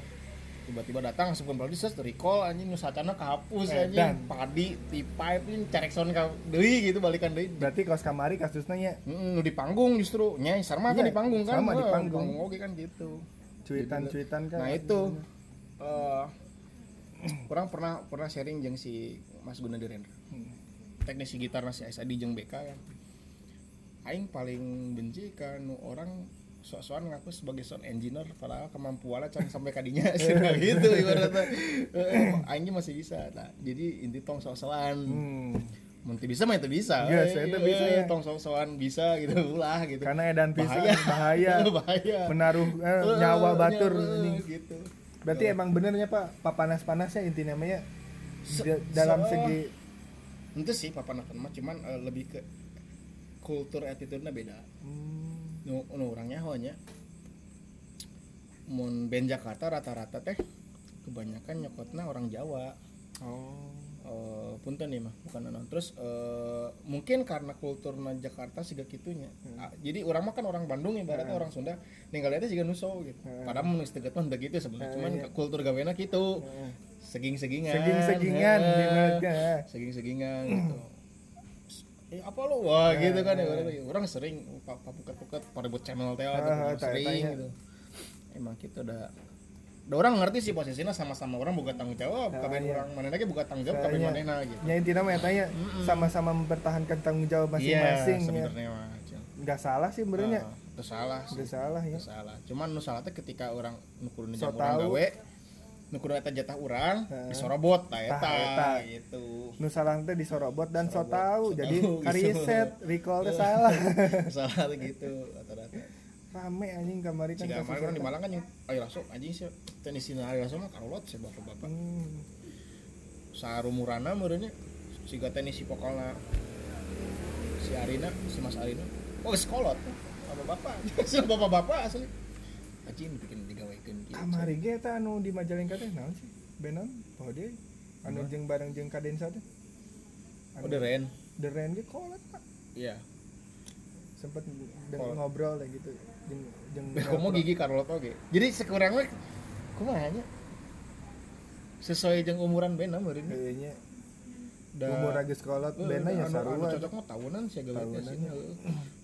Tiba-tiba datang langsung ke produser recall anjing nu saacana kahapus Eh, anjing. dan. padi ti pipe ini sound ka deui gitu balikan deui. Berarti kaos kamari kasusnya ya nu di panggung justru. Nya sama kan Iya, di panggung kan sama di panggung. oke kan gitu. Cuitan-cuitan kan nah itu. eh orang pernah pernah sharing jeung si Mas Guna Direndra Hmm. teknisi gitar si Adi jeung BK kan. Aing paling benci kan nu orang sok-sokan ngaku sebagai sound engineer padahal kemampuannya can sampai kadinya. Sih gitu ibaratnya. Eh, aing masih bisa. Nah jadi inti tong sok-sokan Hmm. bisa mah teu bisa Iya, Eh, saya eh, bisa ya. tong sok-sokan bisa gitu ulah gitu. Karena edan pisan bahaya. bahaya. Bahaya. Menaruh eh, nyawa batur ini. gitu. Berarti emang benernya pak papanas-panasnya inti namanya dalam se- segi itu sih papan mah cuman eh, lebih ke kultur attitude-nya beda. Hmm, nu, nu orangnya hanya mun band Jakarta rata-rata teh kebanyakan nyokotna orang Jawa. Oh. Eh, punten nih mah bukan anon terus eh, mungkin karena kulturna Jakarta sih gitunya Ah, jadi orang mah kan orang Bandung ibaratnya orang Sunda. Ninggalnya sih nuso gitu. Padahal mun geus deket mah gitu sebenarnya. Cuman kultur gawena gitu seging-segingan. Seging-segingan Heeh. di mereka seging-segingan gitu eh apa lo wah gitu kan ya orang, orang sering pa- papuket-puket pada buat channel teh gitu, Ah, sering gitu. Emang kita udah udah orang ngerti sih posisinya sama-sama orang buka tanggung jawab kabeh iya. orang mana lagi buka tanggung jawab Tanya. manehna gitu ya inti namanya tanya. Sama-sama mempertahankan tanggung jawab iya masing-masing ya. sebenarnya mah nggak salah sih sebenarnya. Ah, itu salah sih. salah ya. Salah. Cuman nu salah teh ketika orang So jam orang tau. gawe nukur eta jatah orang Heeh. disorobot ta eta eta. gitu. Nu salah teh disorobot dan so so jadi kariset recall teh salah. Salah gitu rata-rata. Rame anjing kamari kan orang di. Malang kan ayo langsung anjing sih tenis ayo langsung mah karolot sih bapak-bapak. Hmm. sarumurana meureunnya si nih si pokalna si Arina si Mas Arina. Oh sekolot apa bapak. Si bapak bapak asli. Anjing bikin kamari ge eta anu di Majalengka teh naon sih? Benon? Poho deui anu jeung bareng jeung Kadensa teh oh deren The Rain ge kolot pak. Iya. Sempet deng- Kolot. ngobrol lah gitu jeung jeung Komo gigi Carlot oge. Jadi sekurang mah kumaha nya? Sesuai jeung umuran bena meureun. kayaknya Da- umur lagi Eh, bena ya anu- anu sarua cocok mah tahunan sih Tahunan sih.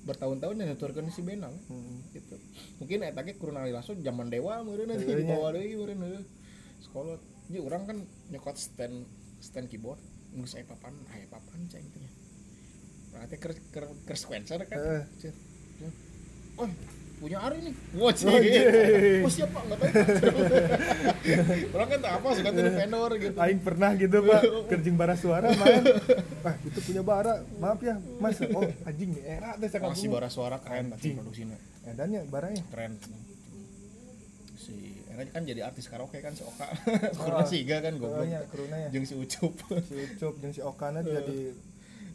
Bertahun-tahun yang nuturkeun si bena we. Heeh. gitu. Mungkin eta ge kurang langsung zaman dewa meureun nanti Heueuh nya. dibawa deui meureun heueuh. Sekolot. Jadi urang kan nyokot stand stand keyboard geus aya papan, aya papan cai teh. Berarti ker ker ker sequencer kan. Cek. Oh, punya Ari nih. Wah, cik. Anjing. Oh, siapa? Enggak tahu. Orang kan tak apa, suka tuh vendor gitu. Aing pernah gitu pak kerjing bara suara main ah itu punya bara maaf ya mas oh anjing nih era teh sakal Masih bara suara keren tapi produksinya. edannya barangnya Keren. Si Era kan jadi artis karaoke kan si Oka. Kurang siga kan oh goblok. nya kruna ya Jeung si Ucup. si Ucup jeung si Okana jadi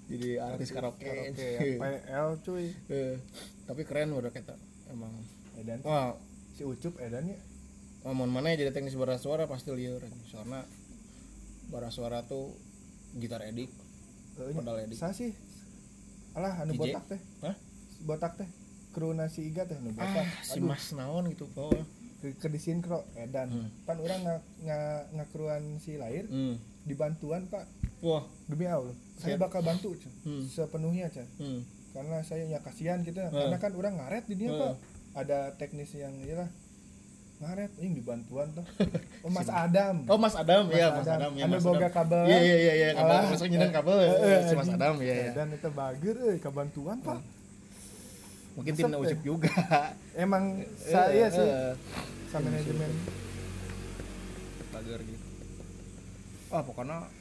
jadi artis karaoke. karaoke PL cuy Eh, tapi keren udah kita emang. edan Wah, si Ucup edannya Amun mana jadi teknis bara suara pasti liur soalnya bara suara tuh gitar edik eh. Modal edik. sa sih alah anu DJ? botak teh Hah? botak teh kruna si Iga teh anu botak ah si Aduh, mas naon gitu po ke, ke disinkro edan Hmm. pan orang nga, nga, ngakruan si lahir hmm. dibantuan pak wah demi Allah saya bakal bantu. Hmm. sepenuhnya Cen. hmm. Karena saya ya kasihan gitu Hmm. karena kan orang ngaret di dia Hmm. pak. Ada teknis yang iyalah ngaret ini dibantuan tuh oh Mas Adam. Oh mas Adam. Mas ya mas Adam. Adam ya mas boga Adam. kabel. iya iya iya iya. Kabel masuk nyidan kabel. Eh, eh, si mas. Adam ya ya dan itu bager euy kabantuan pak. Mungkin timnya teh. ucup juga. Emang saya Eh, sih. Eh, sama manajemen. Pagar gitu. Ah pokoknya ba-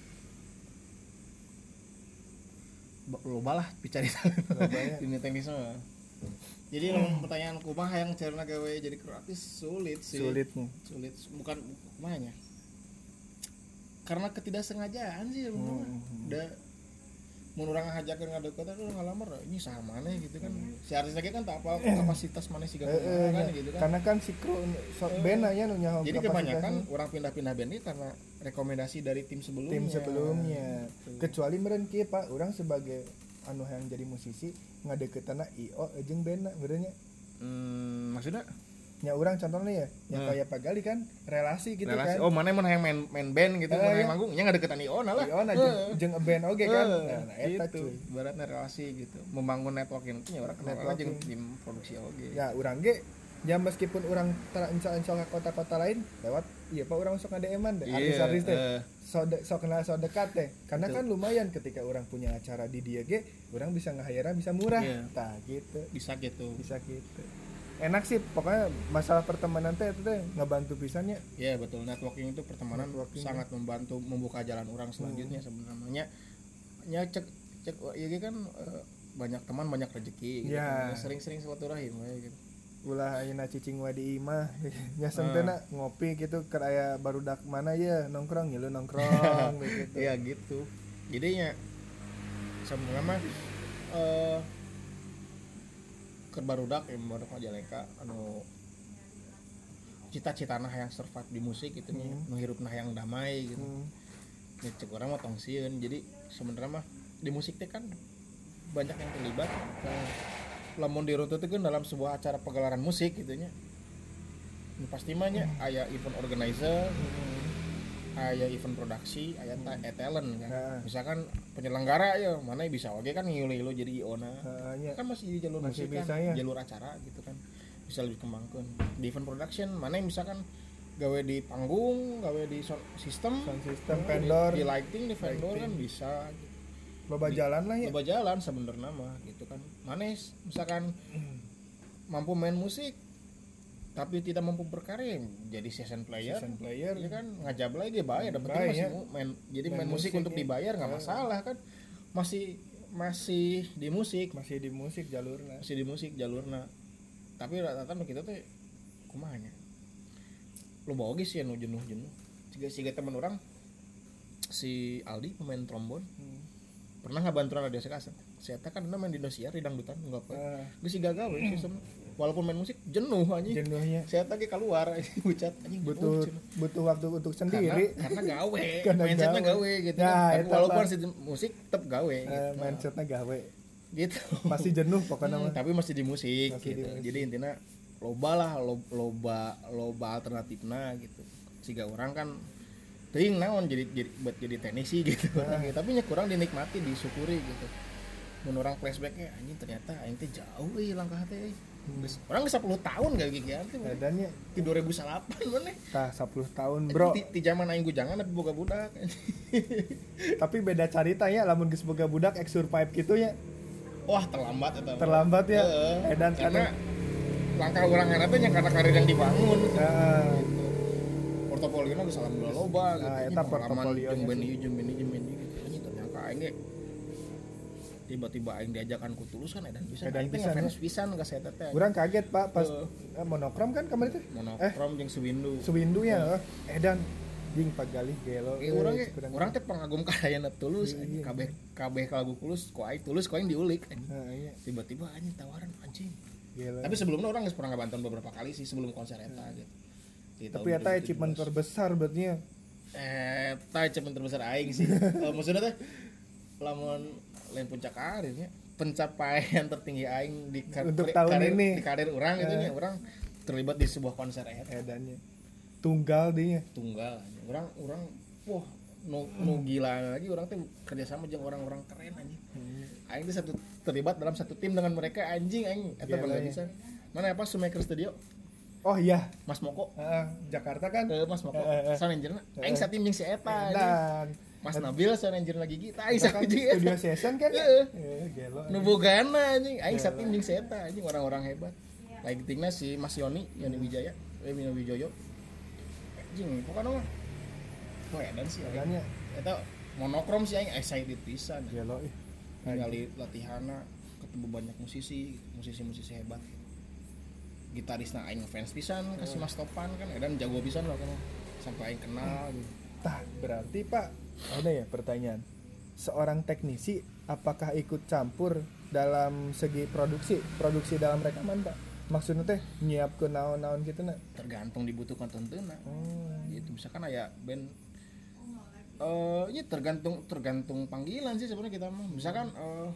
loba lah bicara Lobanya. ini teknis mah jadi lamun pertanyaan kumaha yang caranya gawe jadi kreatif? Sulit sih. Sulitnya sulit. Bukan kumahanya. Karena ketidaksengajaan sih sebenarnya Hmm. udah mun urang ngajakeun ngadeukeut kan urang ngalamar ini saha maneh gitu kan. Si artis lagi kan tak apa kapasitas maneh siga Hmm. Eh, eh, kan nya. gitu kan. Karena kan si kru so, band nya nu nyaho jadi kebanyakan orang pindah-pindah band ini karena rekomendasi dari tim sebelumnya. Tim sebelumnya. Gitu. kecuali meren kieu pak orang sebagai anu yang jadi musisi ngadekeutana io jeung band merenya Hmm, maksudnya? Nya orang contohnya ya yang Hmm. kayak Pak Gali kan relasi gitu relasi. kan. Oh mana yang main main band gitu Eh, mana yang iya. manggung nya nggak deketan Iona lah. Io na Eh, jeung jeung band oge kan. Eh, nah, nah eta gitu. cuy. Ibaratnya relasi gitu. Membangun networking itu ya orang kenal aja Networking. tim produksi oge. Ya orang ge ya meskipun orang terancol ke kota-kota lain lewat iya pak orang sok nge-DM-an deh Iya, artis-artis teh eh. so, de, so kenal so dekat teh karena Betul. kan lumayan ketika orang punya acara di dia ge orang bisa nge bisa murah Iya. tah gitu bisa gitu bisa gitu enak sih pokoknya masalah pertemanan teh itu teh ngebantu pisannya ya betul networking itu pertemanan Networking. sangat membantu membuka jalan orang selanjutnya sebenarnya nya cek cek ya kan eh, banyak teman banyak rezeki gitu Ya. kan. sering-sering silaturahim we, gitu ulah ayeuna cicing wa di imah nyasem teh na ngopi gitu ke aya barudak mana ya nongkrong ngilu nongkrong gitu Iya gitu. Jadinya sebenarnya mah eh kerbarudak yang baru Majalengka anu cita-cita nah yang survive di musik gitu nya Hmm. menghirup nah yang damai gitu Hmm. Ya, cek orang mah tong sieun. jadi sebenarnya mah di musik teh kan banyak yang terlibat nah, lamun diruntutkeun dalam sebuah acara pegelaran musik gitu nya Nu pasti mah nya aya event organizer aya event produksi aya ta- eh, talent kan Nah. misalkan penyelenggara ya mana bisa oke kan ngilu-ngilu jadi iona Heeh, nya. kan masih di jalur Masih musik bisa, kan ya. jalur acara gitu kan bisa lebih kembangkan di event production mana yang misalkan gawe di panggung gawe di sound system Sound system, di- vendor. di, lighting di vendor Lighting. kan bisa loba jalan lah ya. Coba jalan sebenarnya mah gitu kan. Mana misalkan mampu main musik tapi tidak mampu berkarya jadi season player. Season player. Ya kan ngajab lagi dia bayar. Dapat masih ya. main jadi Main main, musik, musik, untuk ya. dibayar nggak Eh. masalah kan. Masih masih di musik. Masih di musik jalurnya. Masih di musik jalurna tapi rata-rata kita teh kumahanya lu bawa sih nu jenuh jenuh jika si teman orang si Aldi pemain trombon. Hmm. Pernah nggak bantuan radio sekasa saya kan anda main di Indosiar di dangdutan nggak apa Ah. gue sih gagal sistem walaupun main musik jenuh anjing. Jenuhnya. Saya tadi keluar bucat anjing butuh jenuh. butuh waktu untuk karena sendiri. karena gawe. Karena mindsetnya gawe. gawe gitu. Nah, eta, walaupun sistem musik tetap gawe Eh, gitu. mindsetnya gawe. Gitu. Pasti jenuh pokoknya Hmm, tapi masih di musik Masih di gitu. musik. jadi intinya loba lah lo- loba loba alternatifnya gitu. Sehingga orang kan ting naon? Jadi jadi buat jadi teknisi gitu Ah. tapi nya kurang dinikmati disyukuri gitu. Mun orang flashbacknya anjing ternyata aing teh jauh euy langkah teh Geus- orang geus 10 tahun gak gitu teh edannya di 2008 mana? Tah 10 tahun bro. di, di zaman aing gujangan tapi boga budak tapi beda ceritanya lamun geus boga budak ex survive gitu ya. Wah terlambat eta terlambat ya. Heeh. edan karena anu. langkah orang teh nya karena karir yang dibangun. Heeh. Portofolio nya salam dua loba gitu. Nah, Ini eta portofolionya jeung sih. ieu jeung band ieu jeung ieu gitu. Ternyata aing ge tiba-tiba aing diajakan ku tulus kan edan pisan. Edan Aing teh pisan, ngefans pisan ka saya teh. Kurang kaget pak pas eh, monokrom kan kemarin tuh monokrom jeung Suwindu. Suwindu ya eh, edan jing pak galih gelo Eh, orang ge kurang- orang teh pengagum karyana tulus Iya, iya. kabeh kabeh lagu tulus ku aing tulus ku aing diulik anjing. Nah, iya Tiba-tiba anjing tawaran anjing. gelo Tapi sebelumnya orang pernah ngabantuan beberapa kali sih sebelum konser eta gitu. Di tapi eta achievement 2017. terbesar berarti ya. Eh achievement terbesar aing sih. Eh, maksudnya teh lamun lain puncak karirnya pencapaian tertinggi aing di kar- Untuk tahun karir, ini. di karir orang gitu Eh. nya orang terlibat di sebuah konser eta edannya tunggal dia tunggal orang orang wah nu, nu gila lagi orang tuh kerjasama dengan orang-orang keren anjing. Aing tuh satu terlibat dalam satu tim dengan mereka anjing aing eta bangga ya. bisa mana apa Sumaker Studio oh iya. Mas Moko. Heeh, Jakarta kan? Ke Mas Moko. Eh. Sanenjerna aing satim jeung si eta dan Mas Nabil Sanenjer lagi kita aing kan satim jeung studio session kan? Heeh. Eh, gelo. Nu bogana anjing aing satim jeung si eta anjing orang-orang hebat. Lagi tingna si Mas Yoni Yoni Wijaya. Eh Yoni Wijoyo. Anjing pokoknya mah. Wah edan sih aing edannya eta monokrom sih aing excited pisan gelo ih. Ningali latihana ketemu banyak musisi musisi-musisi hebat gitarisna aing fans pisan kasih Mas Topan kan edan jago pisan loh kan sampai aing kenal gitu. Tah, berarti Pak, ada ya pertanyaan. Seorang teknisi apakah ikut campur dalam segi produksi, produksi dalam rekaman, Pak? Maksudnya teh nyiap ke naon-naon gitu nak? tergantung dibutuhkan tentunya Oh, gitu misalkan aya band eh ya tergantung tergantung panggilan sih sebenarnya kita mah misalkan eh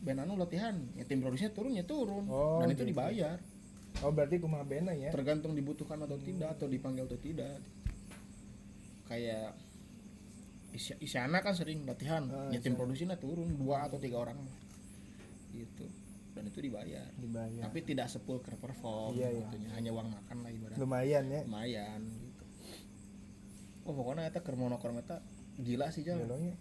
band anu latihan ya tim produksinya turun ya turun Oh, dan itu gitu. dibayar oh berarti kumaha bena ya? tergantung dibutuhkan atau tidak atau dipanggil atau tidak kayak Isya- Isyana kan sering latihan Ah, ya tim produksinya turun dua atau tiga orang gitu dan itu dibayar Dibayar. tapi tidak sepul ke perform Iya, iya. hanya uang makan lah ibarat Lumayan ya. lumayan gitu oh pokoknya eta keur monokrom eta gila sih jal Gelonya.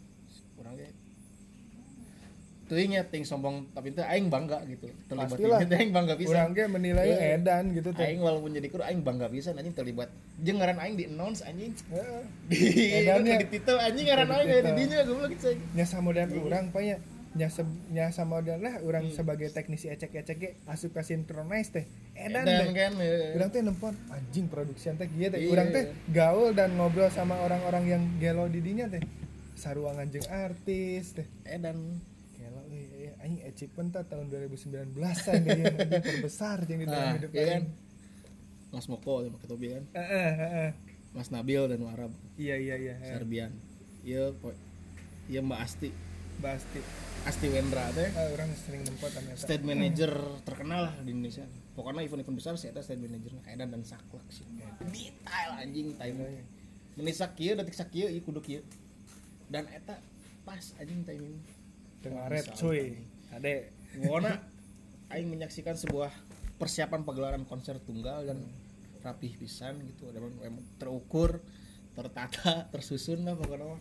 Kurang ge teuing nya ting sombong tapi teh aing bangga gitu terlibat Pastilah. di aing bangga bisa Urang ge menilai Iya. edan gitu teh. aing walaupun jadi kru aing bangga bisa anjing terlibat jeung ngaran aing di announce anjing Heeh. di Edannya. di titel anjing ngaran aing di dinya goblok gitu. Nya samodern urang Pak ya. Nya, se- nya lah urang Hmm. sebagai teknisi ecek-ecek ge asup ka synchronize teh. Edan, edan deh. kan eh. Urang teh nempon anjing produksi teh kieu teh. Iya. Urang teh gaul dan ngobrol sama orang-orang yang gelo di dinya teh. Saruangan jeung artis teh. edan anjing achievement tah tahun 2019 an deh anjing terbesar jeung di dalam nah hidup iya kan. Mas Moko sama Ketobi kan. Mas Nabil dan Warab Iya iya iya. Serbian. Iya iya Mbak Asti. Pasti. Asti. Wendra teh. Ah, orang sering eta. state manager terkenal lah di Indonesia. Pokoknya event-event besar saya state manager Edan dan saklek sih. Detail anjing timing menit sakieu detik sakieu ieu kudu kieu. Dan eta pas anjing timing Tengah red cuy. Ade. pokoknya aing menyaksikan sebuah persiapan pagelaran konser tunggal yang rapih pisan gitu. Ada terukur tertata tersusun lah pokoknya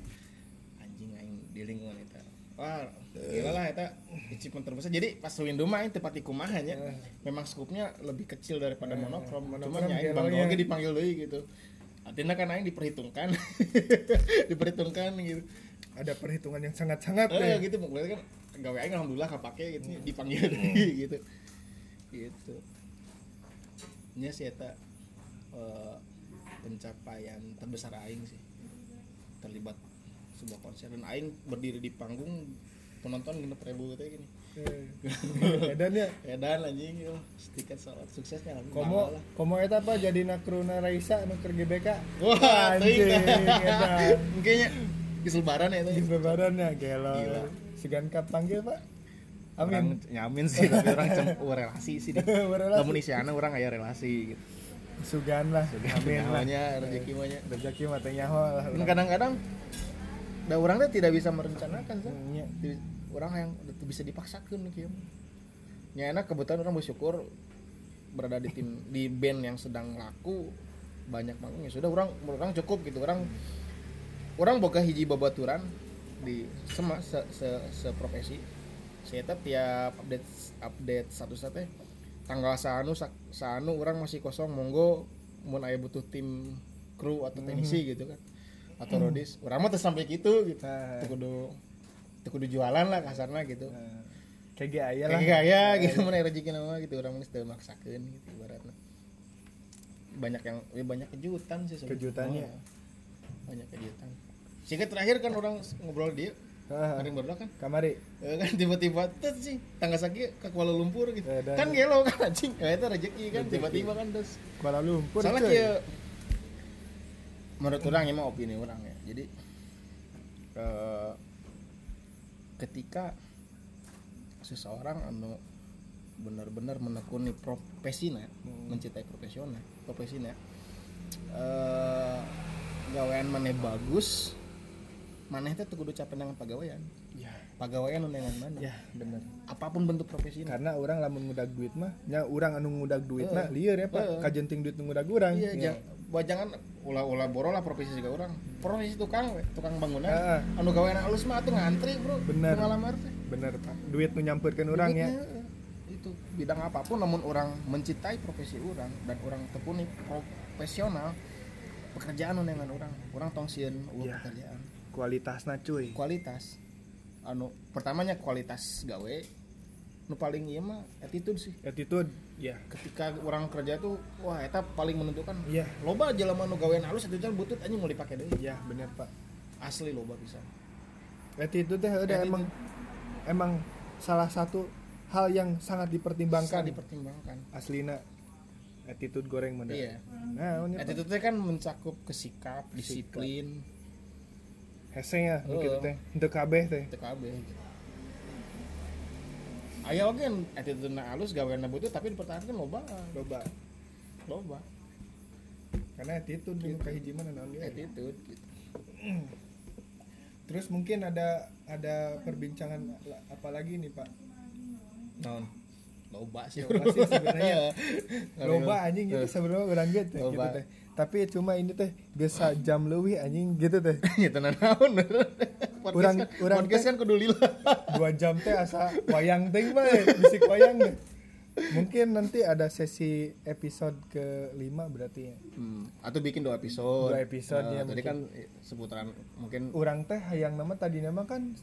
anjing aing di lingkungan itu wah gila lah eta. Achievement terbesar. Jadi pas windu mah aing tepat di kumaha nya memang skupnya lebih kecil daripada monokrom. Cuman ya aing bangga oge dipanggil deui gitu. Artinya kan aing diperhitungkan. Diperhitungkan gitu Ada perhitungan yang sangat-sangat eh deh. gitu berarti kan gawe aing alhamdulillah kepake gitu dipanggil deui gitu. Gitu. Nya sih eta eh, pencapaian terbesar aing sih. Terlibat sebuah konser. Dan aing berdiri di panggung penonton genep ribu teh gini. Edan ya? Edan anjing yo. Tiket salat suksesnya komo komo eta apa? Jadi nakruna Raisa nuker GBK? Wah anjing edan. Mungkinnya geus lebaran ya di teh lebarannya gelo. Gila. segan kap panggil pak. Orang amin nyamin sih tapi orang cem oh, relasi sih deh lamun isiana orang aya relasi gitu. Sugan lah. Amin lah. namanya rezeki mah nya rezeki mata nyaho lah Dan kadang-kadang da orang teh tidak bisa merencanakan sih Nya. Orang yang itu bisa dipaksakan kieu nya enak kebetulan orang bersyukur berada di tim di band yang sedang laku banyak manggung ya sudah orang orang cukup gitu. Orang orang boga hiji babaturan di sema se, se, seprofesi saya teh tiap update update satu teh tanggal sanu sanu orang masih kosong monggo mun aya butuh tim kru atau teknisi gitu kan atau rodis. Orang mah sampai gitu gitu. Nah. Teu kudu teu kudu jualan lah kasarnya gitu. Nah, kayak gak aya lah. Kayak gaya gitu mana rezeki nama gitu. Orang mah teu maksakeun gitu ibaratnya banyak yang ya banyak kejutan sih sebenarnya. Kejutannya. Oh, banyak kejutan sehingga terakhir kan orang ngobrol dia kemarin baru kan? Kamari. Eh, kan tiba-tiba tet sih tangga sakit ke Kuala Lumpur gitu. Dan- kan gelo kan anjing. Ya itu rezeki kan tiba-tiba kan terus Kuala Lumpur salah kia menurut orang ya mah opini orang ya. Jadi eh, ketika seseorang anu benar-benar menekuni profesinya mencintai profesional profesinya eh gawean maneh bagus maneh teh teu kudu capek dengan pagawean ya. Pagawean nu dengan mana? Ya bener. Apa pun bentuk profesi karena orang lamun ngudag duit mah nya orang anu ngudag duit mah lieur ya pak. Kajenting duit ngudag urang. Iya Ya. jangan ulah-ulah boro lah profesi juga orang profesi tukang we, tukang bangunan. Heeh. anu gawean halus mah tuh ngantri bro. Bener. pengalaman teh. Bener pak. Duit nu nyamperkeun urang ya. Itu bidang apa pun namun orang mencintai profesi orang dan orang tekuni profesional pekerjaan dengan orang orang tong sieun eueuh Iya. pekerjaan kualitasna cuy. Kualitas. Anu pertamanya kualitas gawe nu paling iya mah attitude sih. Attitude ya ketika orang kerja tuh wah eta paling menentukan. Iya. Loba jelema nu gawean halus jangan butut anjing mau dipake deui. Iya bener pak. Asli loba bisa attitude teh udah Attitude. emang emang salah satu hal yang sangat dipertimbangkan. Sangat dipertimbangkan. Aslina attitude goreng bener. Iya. Nah attitude teh kan mencakup kesikap disiplin hese ya Heeh. teh untuk kabeh teh TKB Ayo oke attitude na halus gawean na butut tapi dipertahankan loba loba loba karena attitude gitu. kahiji mana naon ge. attitude gitu. terus mungkin ada ada perbincangan la- apa lagi nih pak non loba sih Loba sih sebenarnya. loba anjing gitu Eh. sebenarnya urang gitu, gitu teh. Tapi cuma ini teh biasa jam lebih anjing gitu teh. Ya tenan naon. Urang- kan, urang podcast teh- kan kudu lila. Dua jam teh asa wayang ting mah eh, bisik wayang deh mungkin nanti ada sesi episode ke lima berarti ya. Hmm, atau bikin dua episode. Dua episode, Nah, ya, tadi mungkin. kan eh, seputaran mungkin orang teh yang nama tadi nama kan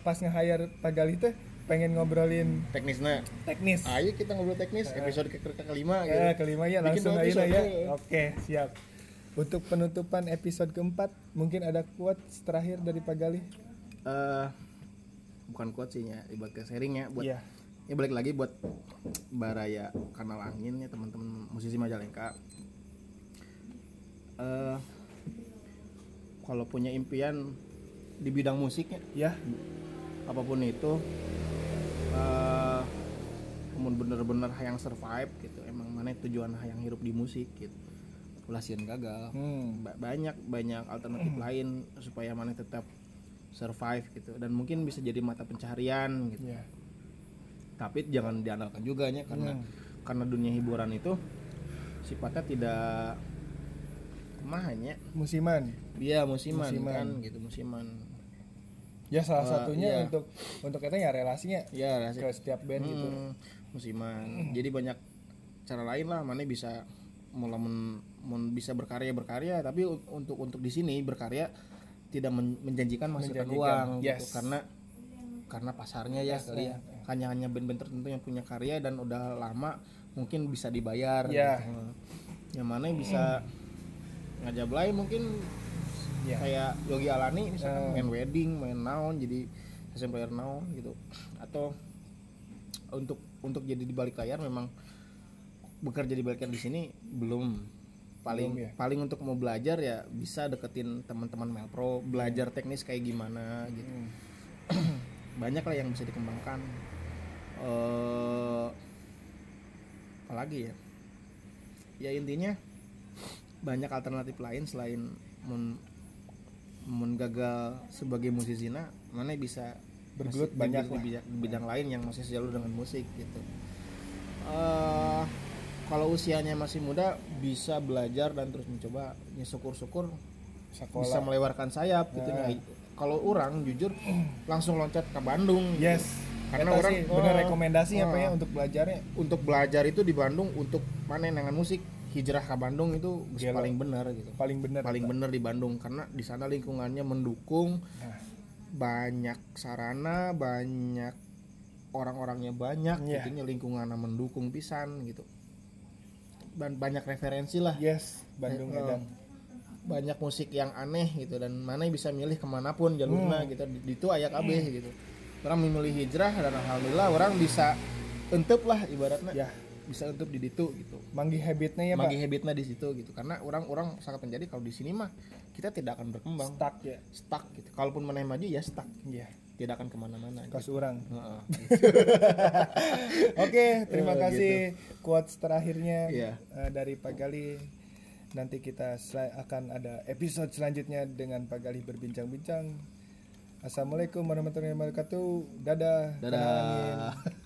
pas nge-hire Pak Galih teh pengen ngobrolin teknisnya. teknis. Ayo kita ngobrol teknis episode ke, ke kelima gitu. Ya, kelima ya Bikin langsung aja ya. Oke, siap. Untuk penutupan episode keempat, mungkin ada quotes terakhir dari Pak Galih. eh bukan quote sih ya. Buat ke sharing ya buat Iya. ya balik lagi buat baraya kanal angin ya teman-teman musisi Majalengka. Eh kalau punya impian di bidang musiknya Ya, apa pun itu namun bener-bener hayang survive gitu emang mana tujuan hayang hirup di musik gitu ulah sieun gagal hmm. Ba- banyak banyak alternatif lain supaya mana tetap survive gitu dan mungkin bisa jadi mata pencaharian gitu ya. tapi jangan diandalkan juga ya karena Hmm. karena dunia hiburan itu sifatnya tidak kumahanya Musiman. dia musiman, Musiman. kan gitu musiman Ya salah Eh, satunya iya. untuk untuk kita ya relasinya ya rasanya ke setiap band gitu. Hmm, musiman jadi banyak cara lain lah mana bisa mulai men, men- bisa berkarya berkarya tapi untuk untuk di sini berkarya tidak men- menjanjikan menghasilkan Menjanjikan, uang yes. gitu karena karena pasarnya ya kali ya hanya hanya band-band tertentu yang punya karya dan udah lama mungkin bisa dibayar Ya. gitu. yang mana yang bisa ngajak lain mungkin Iya. kayak Yogi Alani misalkan main wedding main naon jadi session player naon gitu atau untuk untuk jadi di balik layar memang bekerja di balik layar di sini belum paling Belum ya? paling untuk mau belajar ya bisa deketin teman-teman Melpro belajar teknis kayak gimana gitu Hmm. banyak lah yang bisa dikembangkan eh apalagi ya ya intinya banyak alternatif lain selain mun gagal sebagai musisina mana bisa Bergelut banyak di, bidang, di bidang lain yang masih sejalur dengan musik gitu eh kalau usianya masih muda bisa belajar dan terus mencoba ya syukur-syukur bisa sekolah melewarkan sayap gitu Nah. nya. kalau orang jujur langsung loncat ke Bandung gitu. yes Karena Eta orang- sih bener oh, rekomendasi apa oh. ya untuk belajarnya untuk belajar itu di Bandung untuk mana dengan musik hijrah ke Bandung itu Gelo. paling benar gitu. Paling bener paling benar di Bandung karena di sana lingkungannya mendukung. Nah. banyak sarana banyak orang-orangnya banyak Iya. gitu nya lingkungannya mendukung pisan gitu. Dan banyak referensi lah. Yes Bandung Eh, Edan banyak musik yang aneh gitu dan mana bisa milih ke mana pun jalurnya Hmm. gitu. Di itu ayak kabeh gitu. Orang memilih hijrah dan alhamdulillah orang bisa entep lah ibaratnya. Ya bisa entep di itu gitu manggi habitnya ya pak bagi habitnya di situ gitu karena orang-orang sangat menjadi kalau di sini mah kita tidak akan berkembang stuck ya stuck gitu kalaupun mana maju ya stuck iya tidak akan ke mana-mana gitu. kos orang Heeh. Oke, terima Eh, kasih quotes terakhirnya Iya. eh, dari Pak Gali. Nanti kita akan ada episode selanjutnya dengan Pak Gali berbincang-bincang. Assalamualaikum warahmatullahi wabarakatuh. Dadah. dadah